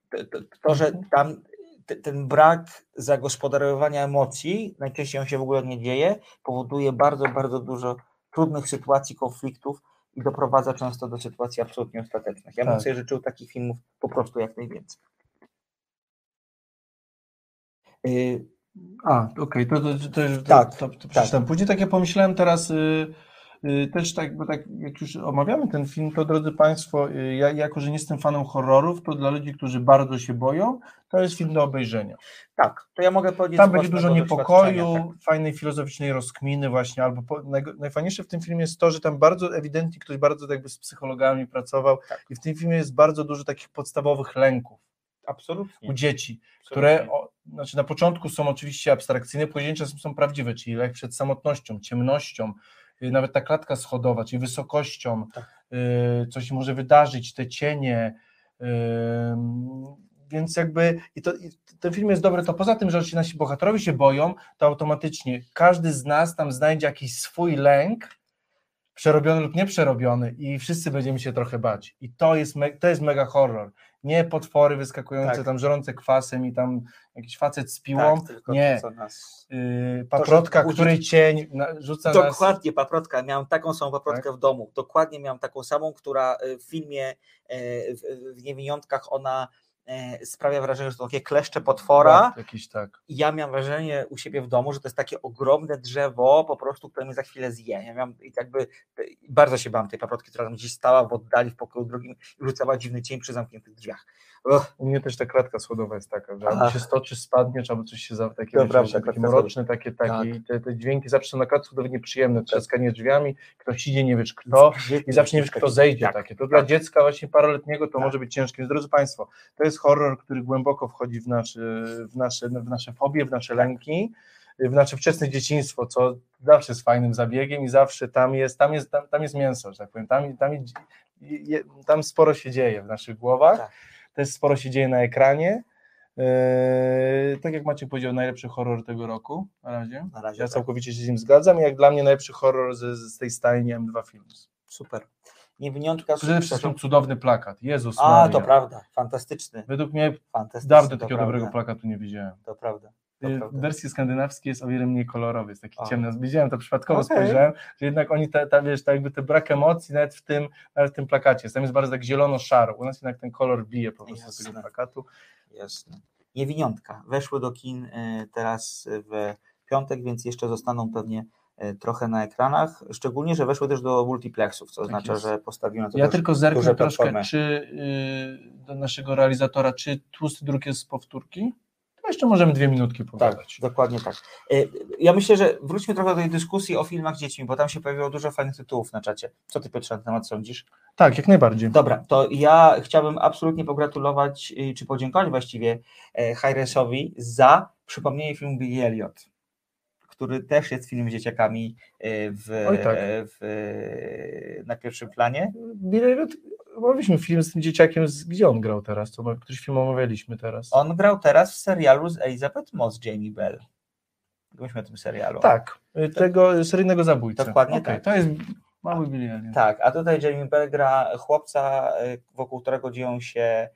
To, to, to że tam te- ten brak zagospodarowania emocji, najczęściej on się w ogóle nie dzieje, powoduje bardzo, bardzo dużo trudnych sytuacji, konfliktów i doprowadza często do sytuacji absolutnie ostatecznych. Ja bym Tak. sobie życzył takich filmów po prostu jak najwięcej. A, okej, to, to, to, to, Tak, to, to przeczytam. Później tak ja pomyślałem teraz y, y, też tak, bo tak jak już omawiamy ten film, to drodzy Państwo, y, ja jako, że nie jestem fanem horrorów, to dla ludzi, którzy bardzo się boją, to jest film do obejrzenia. Tak, to ja mogę powiedzieć. Tam będzie dużo niepokoju, tak. fajnej filozoficznej rozkminy właśnie, albo po, najgo- najfajniejsze w tym filmie jest to, że tam bardzo ewidentnie ktoś bardzo jakby z psychologami pracował Tak. i w tym filmie jest bardzo dużo takich podstawowych lęków Absolutnie. u dzieci, absolutnie. które o, znaczy na początku są oczywiście abstrakcyjne, później czasem są prawdziwe, czyli lęk przed samotnością, ciemnością, y, nawet ta klatka schodowa, czyli wysokością, Tak. y, coś może wydarzyć, te cienie, y, więc jakby i to, i ten film jest dobry, to poza tym, że nasi bohaterowie się boją, to automatycznie każdy z nas tam znajdzie jakiś swój lęk, przerobiony lub nieprzerobiony i wszyscy będziemy się trochę bać. I to jest, me, to jest mega horror. Nie potwory wyskakujące Tak. tam, żerące kwasem i tam jakiś facet z piłą. Tak, nie. to, nas... Yy, paprotka, budzi- który cień na, rzuca nas... Dokładnie, paprotka. Miałem taką samą paprotkę w domu. Dokładnie miałem taką samą, która y, w filmie y, w, Niewiniątkach ona sprawia wrażenie, że to takie kleszcze potwora. Jakiś tak. I ja miałem wrażenie u siebie w domu, że to jest takie ogromne drzewo, po prostu, które mnie za chwilę zje. Ja miałem i jakby y, bardzo się bałem tej paprotki, która tam gdzieś stała w oddali w pokoju drugim i rzucała dziwny cień przy zamkniętych drzwiach. U mnie też ta klatka schodowa jest taka, że albo się stoczy, spadniesz, albo coś się za takie, wiecie, prawda, takie Tak. te, te dźwięki zawsze są na klatce schodowej nieprzyjemne, trzaskanie drzwiami, ktoś idzie, nie wiesz kto i zawsze nie wiesz kto zejdzie Tak. takie. To dla dziecka właśnie paroletniego to Tak. może być ciężkie. Drodzy Państwo, to jest horror, który głęboko wchodzi w nasze, w nasze, w nasze fobie, w nasze Tak. lęki, w nasze wczesne dzieciństwo, co zawsze jest fajnym zabiegiem i zawsze tam jest, tam jest, tam, tam jest mięso, że tak powiem, tam, tam, tam sporo się dzieje w naszych głowach, Tak. Też sporo się dzieje na ekranie. Eee, tak jak Maciek powiedział, najlepszy horror tego roku na razie. Na razie Ja tak. całkowicie się z nim zgadzam. Jak dla mnie najlepszy horror z, z tej stajni M2 Films. Super. Niewiniątka Przede wszystkim cudowny plakat. Jezus A, Maria. to prawda, fantastyczny. Według mnie Fantastyczny, dawno takiego prawda. dobrego plakatu nie widziałem. To prawda. Y, prawda. W wersji skandynawskiej jest o wiele mniej kolorowy, jest taki A. ciemny. Widziałem to przypadkowo, Okej. spojrzałem, że jednak oni, ta, ta, wiesz, tak jakby ten brak emocji nawet w tym, nawet w tym plakacie. Tam jest bardzo tak zielono-szaro. U nas jednak ten kolor bije po prostu z tego Jasne. plakatu. Jasne. Niewiniątka. Weszły do kin e, teraz w piątek, więc jeszcze zostaną pewnie e, trochę na ekranach. Szczególnie, że weszły też do multiplexów, co Tak oznacza, jest. że postawiły na to Ja tylko zerknę troszkę, czy y, do naszego realizatora, czy tłusty druk jest z powtórki? To jeszcze możemy dwie minutki Tak, pogadać. dokładnie tak. E, Ja myślę, że wróćmy trochę do tej dyskusji o filmach z dziećmi, bo tam się pojawiło dużo fajnych tytułów na czacie. Co ty Piotrze na ten temat sądzisz? Tak, jak najbardziej. Dobra, to ja chciałbym absolutnie pogratulować, y, czy podziękować właściwie e, Hyresowi za przypomnienie filmu Billy Elliot, który też jest filmem z dzieciakami e, w, tak. e, w, na pierwszym planie. Billy omawialiśmy film z tym dzieciakiem, z, gdzie on grał teraz? To ma- któryś film omawialiśmy teraz. On grał teraz w serialu z Elizabeth Moss, Jamie Bell. Mówiliśmy o tym serialu. Tak, y, tego seryjnego zabójcy. Dokładnie Okej, tak. To jest mały Billy. Tak, a tutaj Jamie Bell gra chłopca, y, wokół którego dzieją się,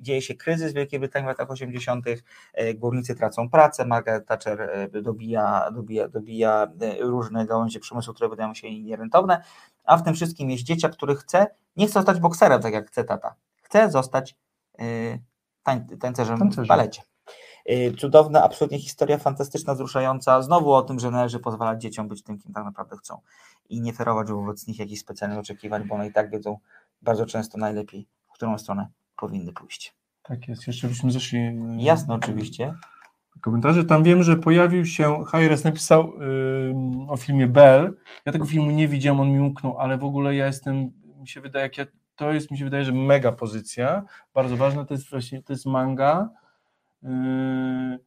dzieje się kryzys w Wielkiej Brytanii w latach 80. y, Górnicy tracą pracę, Margaret Thatcher y, dobija, dobija, dobija różne gałęzie przemysłu, które wydają się jej nierentowne, a w tym wszystkim jest dzieciak, który chce, nie chce zostać bokserem, tak jak chce tata, chce zostać tań, tańcerzem w Tańcerzem. balecie. Y, Cudowna, absolutnie historia fantastyczna, wzruszająca. Znowu o tym, że należy pozwalać dzieciom być tym, kim tak naprawdę chcą i nie ferować wobec nich jakichś specjalnych oczekiwań, bo one i tak wiedzą, bardzo często najlepiej, w którą stronę powinny pójść. Tak jest, jeszcze byśmy zeszli. y, Jasne, oczywiście. komentarze. Tam wiem, że pojawił się, Hayres napisał ym, o filmie Bell. Ja tego filmu nie widziałem, on mi umknął, ale w ogóle ja jestem, mi się wydaje, jak ja, to jest, mi się wydaje, że mega pozycja, bardzo ważna, to jest właśnie, to jest manga, yy,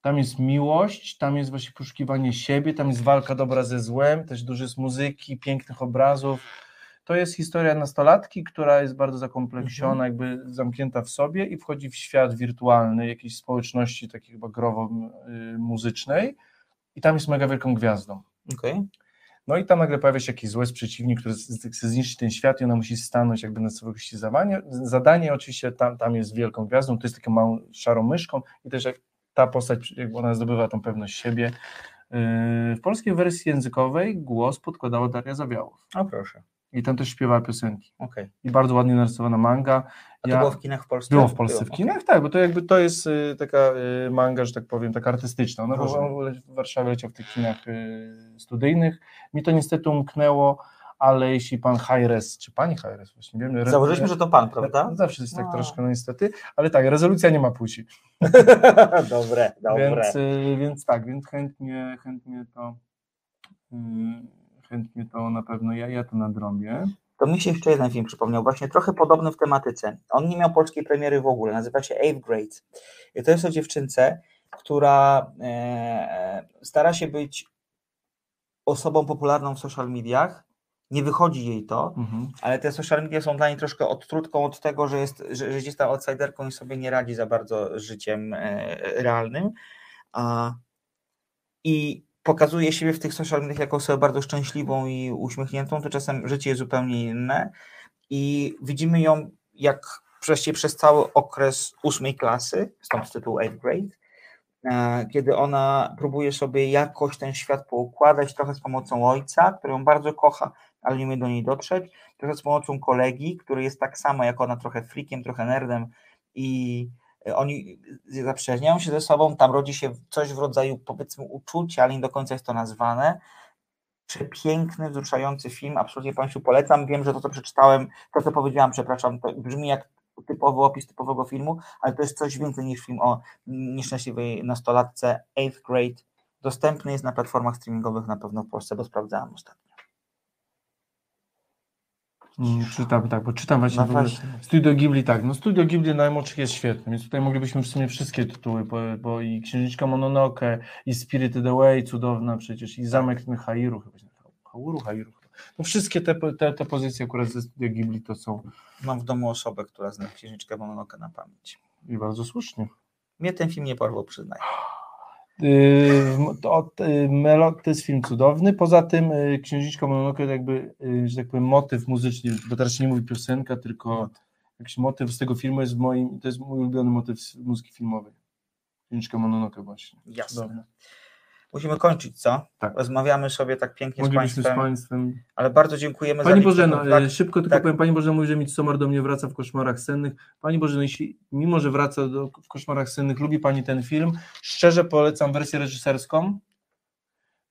tam jest miłość, tam jest właśnie poszukiwanie siebie, tam jest walka dobra ze złem, też dużo jest muzyki, pięknych obrazów. To jest historia nastolatki, która jest bardzo zakompleksiona, jakby zamknięta w sobie i wchodzi w świat wirtualny jakiejś społeczności takiej chyba growo-muzycznej i tam jest mega wielką gwiazdą. Okej. No i tam nagle pojawia się jakiś zły przeciwnik, który chce zniszczyć ten świat i ona musi stanąć jakby na swoje zadanie. Zadanie oczywiście tam, tam jest wielką gwiazdą, to jest taką małą szarą myszką i też jak ta postać, jakby ona zdobywa tą pewność siebie. Yy, W polskiej wersji językowej głos podkładała Daria Zawiałow. O proszę. I tam też śpiewała piosenki. Okej. I bardzo ładnie narysowana manga. A to było w kinach w Polsce? Było w Polsce w Było, kinach, tak, bo to jakby to jest y, taka y, manga, że tak powiem, taka artystyczna. Ona Rozumiem. była w Warszawie leciał w tych kinach y, studyjnych. Mi to niestety umknęło, ale jeśli pan Hajres, czy pani Hajres, właśnie wiem. Założyliśmy, że to pan, prawda? Zawsze jest tak No. troszkę, no niestety, ale tak, rezolucja nie ma płci. dobre, dobre. Więc, więc tak, więc chętnie, chętnie to chętnie to na pewno ja, ja to nadrobię. To mi się jeszcze jeden film przypomniał, właśnie trochę podobny w tematyce. On nie miał polskiej premiery w ogóle, nazywa się Eighth Grade. I to jest o dziewczynce, która e, stara się być osobą popularną w social mediach. Nie wychodzi jej to, Mhm. ale te social media są dla niej troszkę odtrutką od tego, że jest, że, że jest tam outsiderką i sobie nie radzi za bardzo życiem e, realnym. A, I pokazuje siebie w tych social mediach jako osobę bardzo szczęśliwą i uśmiechniętą, to czasem życie jest zupełnie inne. I widzimy ją jak przejście przez cały okres ósmej klasy, stąd tytuł 8th grade, e, kiedy ona próbuje sobie jakoś ten świat poukładać, trochę z pomocą ojca, który ją bardzo kocha, ale nie umie do niej dotrzeć, trochę z pomocą kolegi, który jest tak samo jak ona, trochę freakiem, trochę nerdem i oni zaprzyjaźniają się ze sobą, tam rodzi się coś w rodzaju powiedzmy uczucia, ale nie do końca jest to nazwane. Przepiękny, wzruszający film, absolutnie Państwu polecam. Wiem, że to, co przeczytałem, to, co powiedziałam, przepraszam, to brzmi jak typowy opis typowego filmu, ale to jest coś więcej niż film o nieszczęśliwej nastolatce, 8th grade. Dostępny jest na platformach streamingowych na pewno w Polsce, bo sprawdzałam ostatnio. Mm, Czytam, tak, bo czytam właśnie, No właśnie. Studio Ghibli, tak, no Studio Ghibli najmłodszych jest świetne, więc tutaj moglibyśmy w sumie wszystkie tytuły, bo, bo i Księżniczka Mononoke, i Spirited Away, cudowna przecież, i Zamek ten Hairu, chyba się. Hauru, Hairu. No wszystkie te, te, te pozycje akurat ze Studio Ghibli to są Mam w domu osobę, która zna księżniczkę Mononoke na pamięć. i bardzo słusznie. Mnie ten film nie porwał, przyznaję. To, yy, melo, to jest film cudowny. Poza tym yy, Księżniczka Mononoke jakby, yy, że tak powiem, motyw muzyczny, bo teraz się nie mówi piosenka, tylko jakiś motyw z tego filmu jest moim, to jest mój ulubiony motyw z muzyki filmowej. Księżniczka Mononoke właśnie. Jasne. Cudowne. Musimy kończyć, co? Tak. Rozmawiamy sobie tak pięknie z Państwem, z Państwem. ale bardzo dziękujemy Pani za kontakt. e, szybko tylko Tak. powiem, Pani Bożeno mówi, że Midsommar do mnie wraca w koszmarach sennych. Pani Bożeno, jeśli, mimo że wraca do, w koszmarach sennych, lubi Pani ten film, szczerze polecam wersję reżyserską.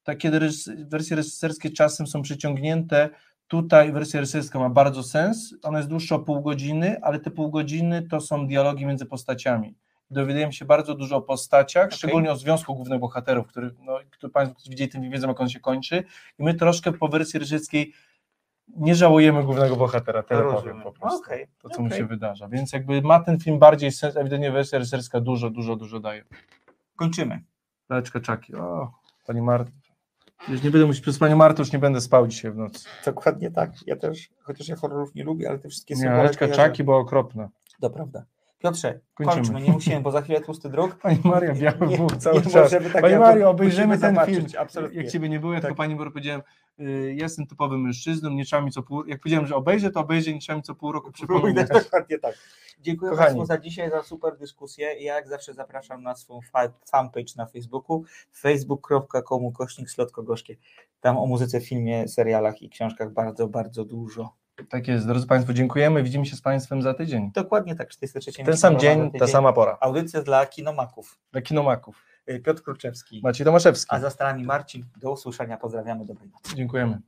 Tak, kiedy reżys- wersje reżyserskie czasem są przeciągnięte, tutaj wersja reżyserska ma bardzo sens. Ona jest dłuższa o pół godziny, ale te pół godziny to są dialogi między postaciami. Dowiadujemy się bardzo dużo o postaciach, szczególnie o związku głównych bohaterów, który, no, który Państwo widzieli film, wiedzą, jak on się kończy. I my troszkę po wersji reżyserskiej nie żałujemy głównego bohatera, tyle powiem po prostu. Okej, To, co mu okej. się wydarza. Więc jakby ma ten film bardziej sens, ewidentnie wersja reżyserska dużo, dużo, dużo daje. Kończymy. Laleczka czaki. O, pani Marta. Już nie będę musiał, przez panią Martę już nie będę spał dzisiaj w nocy. Dokładnie tak. Ja też, chociaż ja horrorów nie lubię, ale te wszystkie Nie, symbole laleczka kojarzę. czaki była okropna. To prawda. Piotrze, Kończymy. kończmy, nie musimy, bo za chwilę tłusty druk. Pani Maria, biały Nie- Bóg cały nie czas. tak Pani Mario, obejrzymy ten film. absolutnie. Jak ciebie nie było, Tak. tylko pani Boru powiedziałem, y, jestem typowym mężczyzną, nie trzeba mi co pół Jak powiedziałem, że obejrzę, to obejrzę, nie trzeba mi co pół roku przypominać. Dokładnie tak. Dziękuję Kochani. Państwu za dzisiaj, za super dyskusję. Ja jak zawsze zapraszam na swą fa- fanpage na Facebooku facebook.com kośnik slotko gorzkie. Tam o muzyce, filmie, serialach i książkach bardzo, bardzo dużo. Tak jest, drodzy Państwo, dziękujemy. Widzimy się z Państwem za tydzień. Dokładnie tak, 43 Ten sam dzień, ta sama pora. Audycja dla kinomaków. Dla kinomaków. Y, Piotr Kruczewski. Maciej Tomaszewski. A za starami Marcin. Do usłyszenia. Pozdrawiamy. Dobrej nocy. Dziękujemy.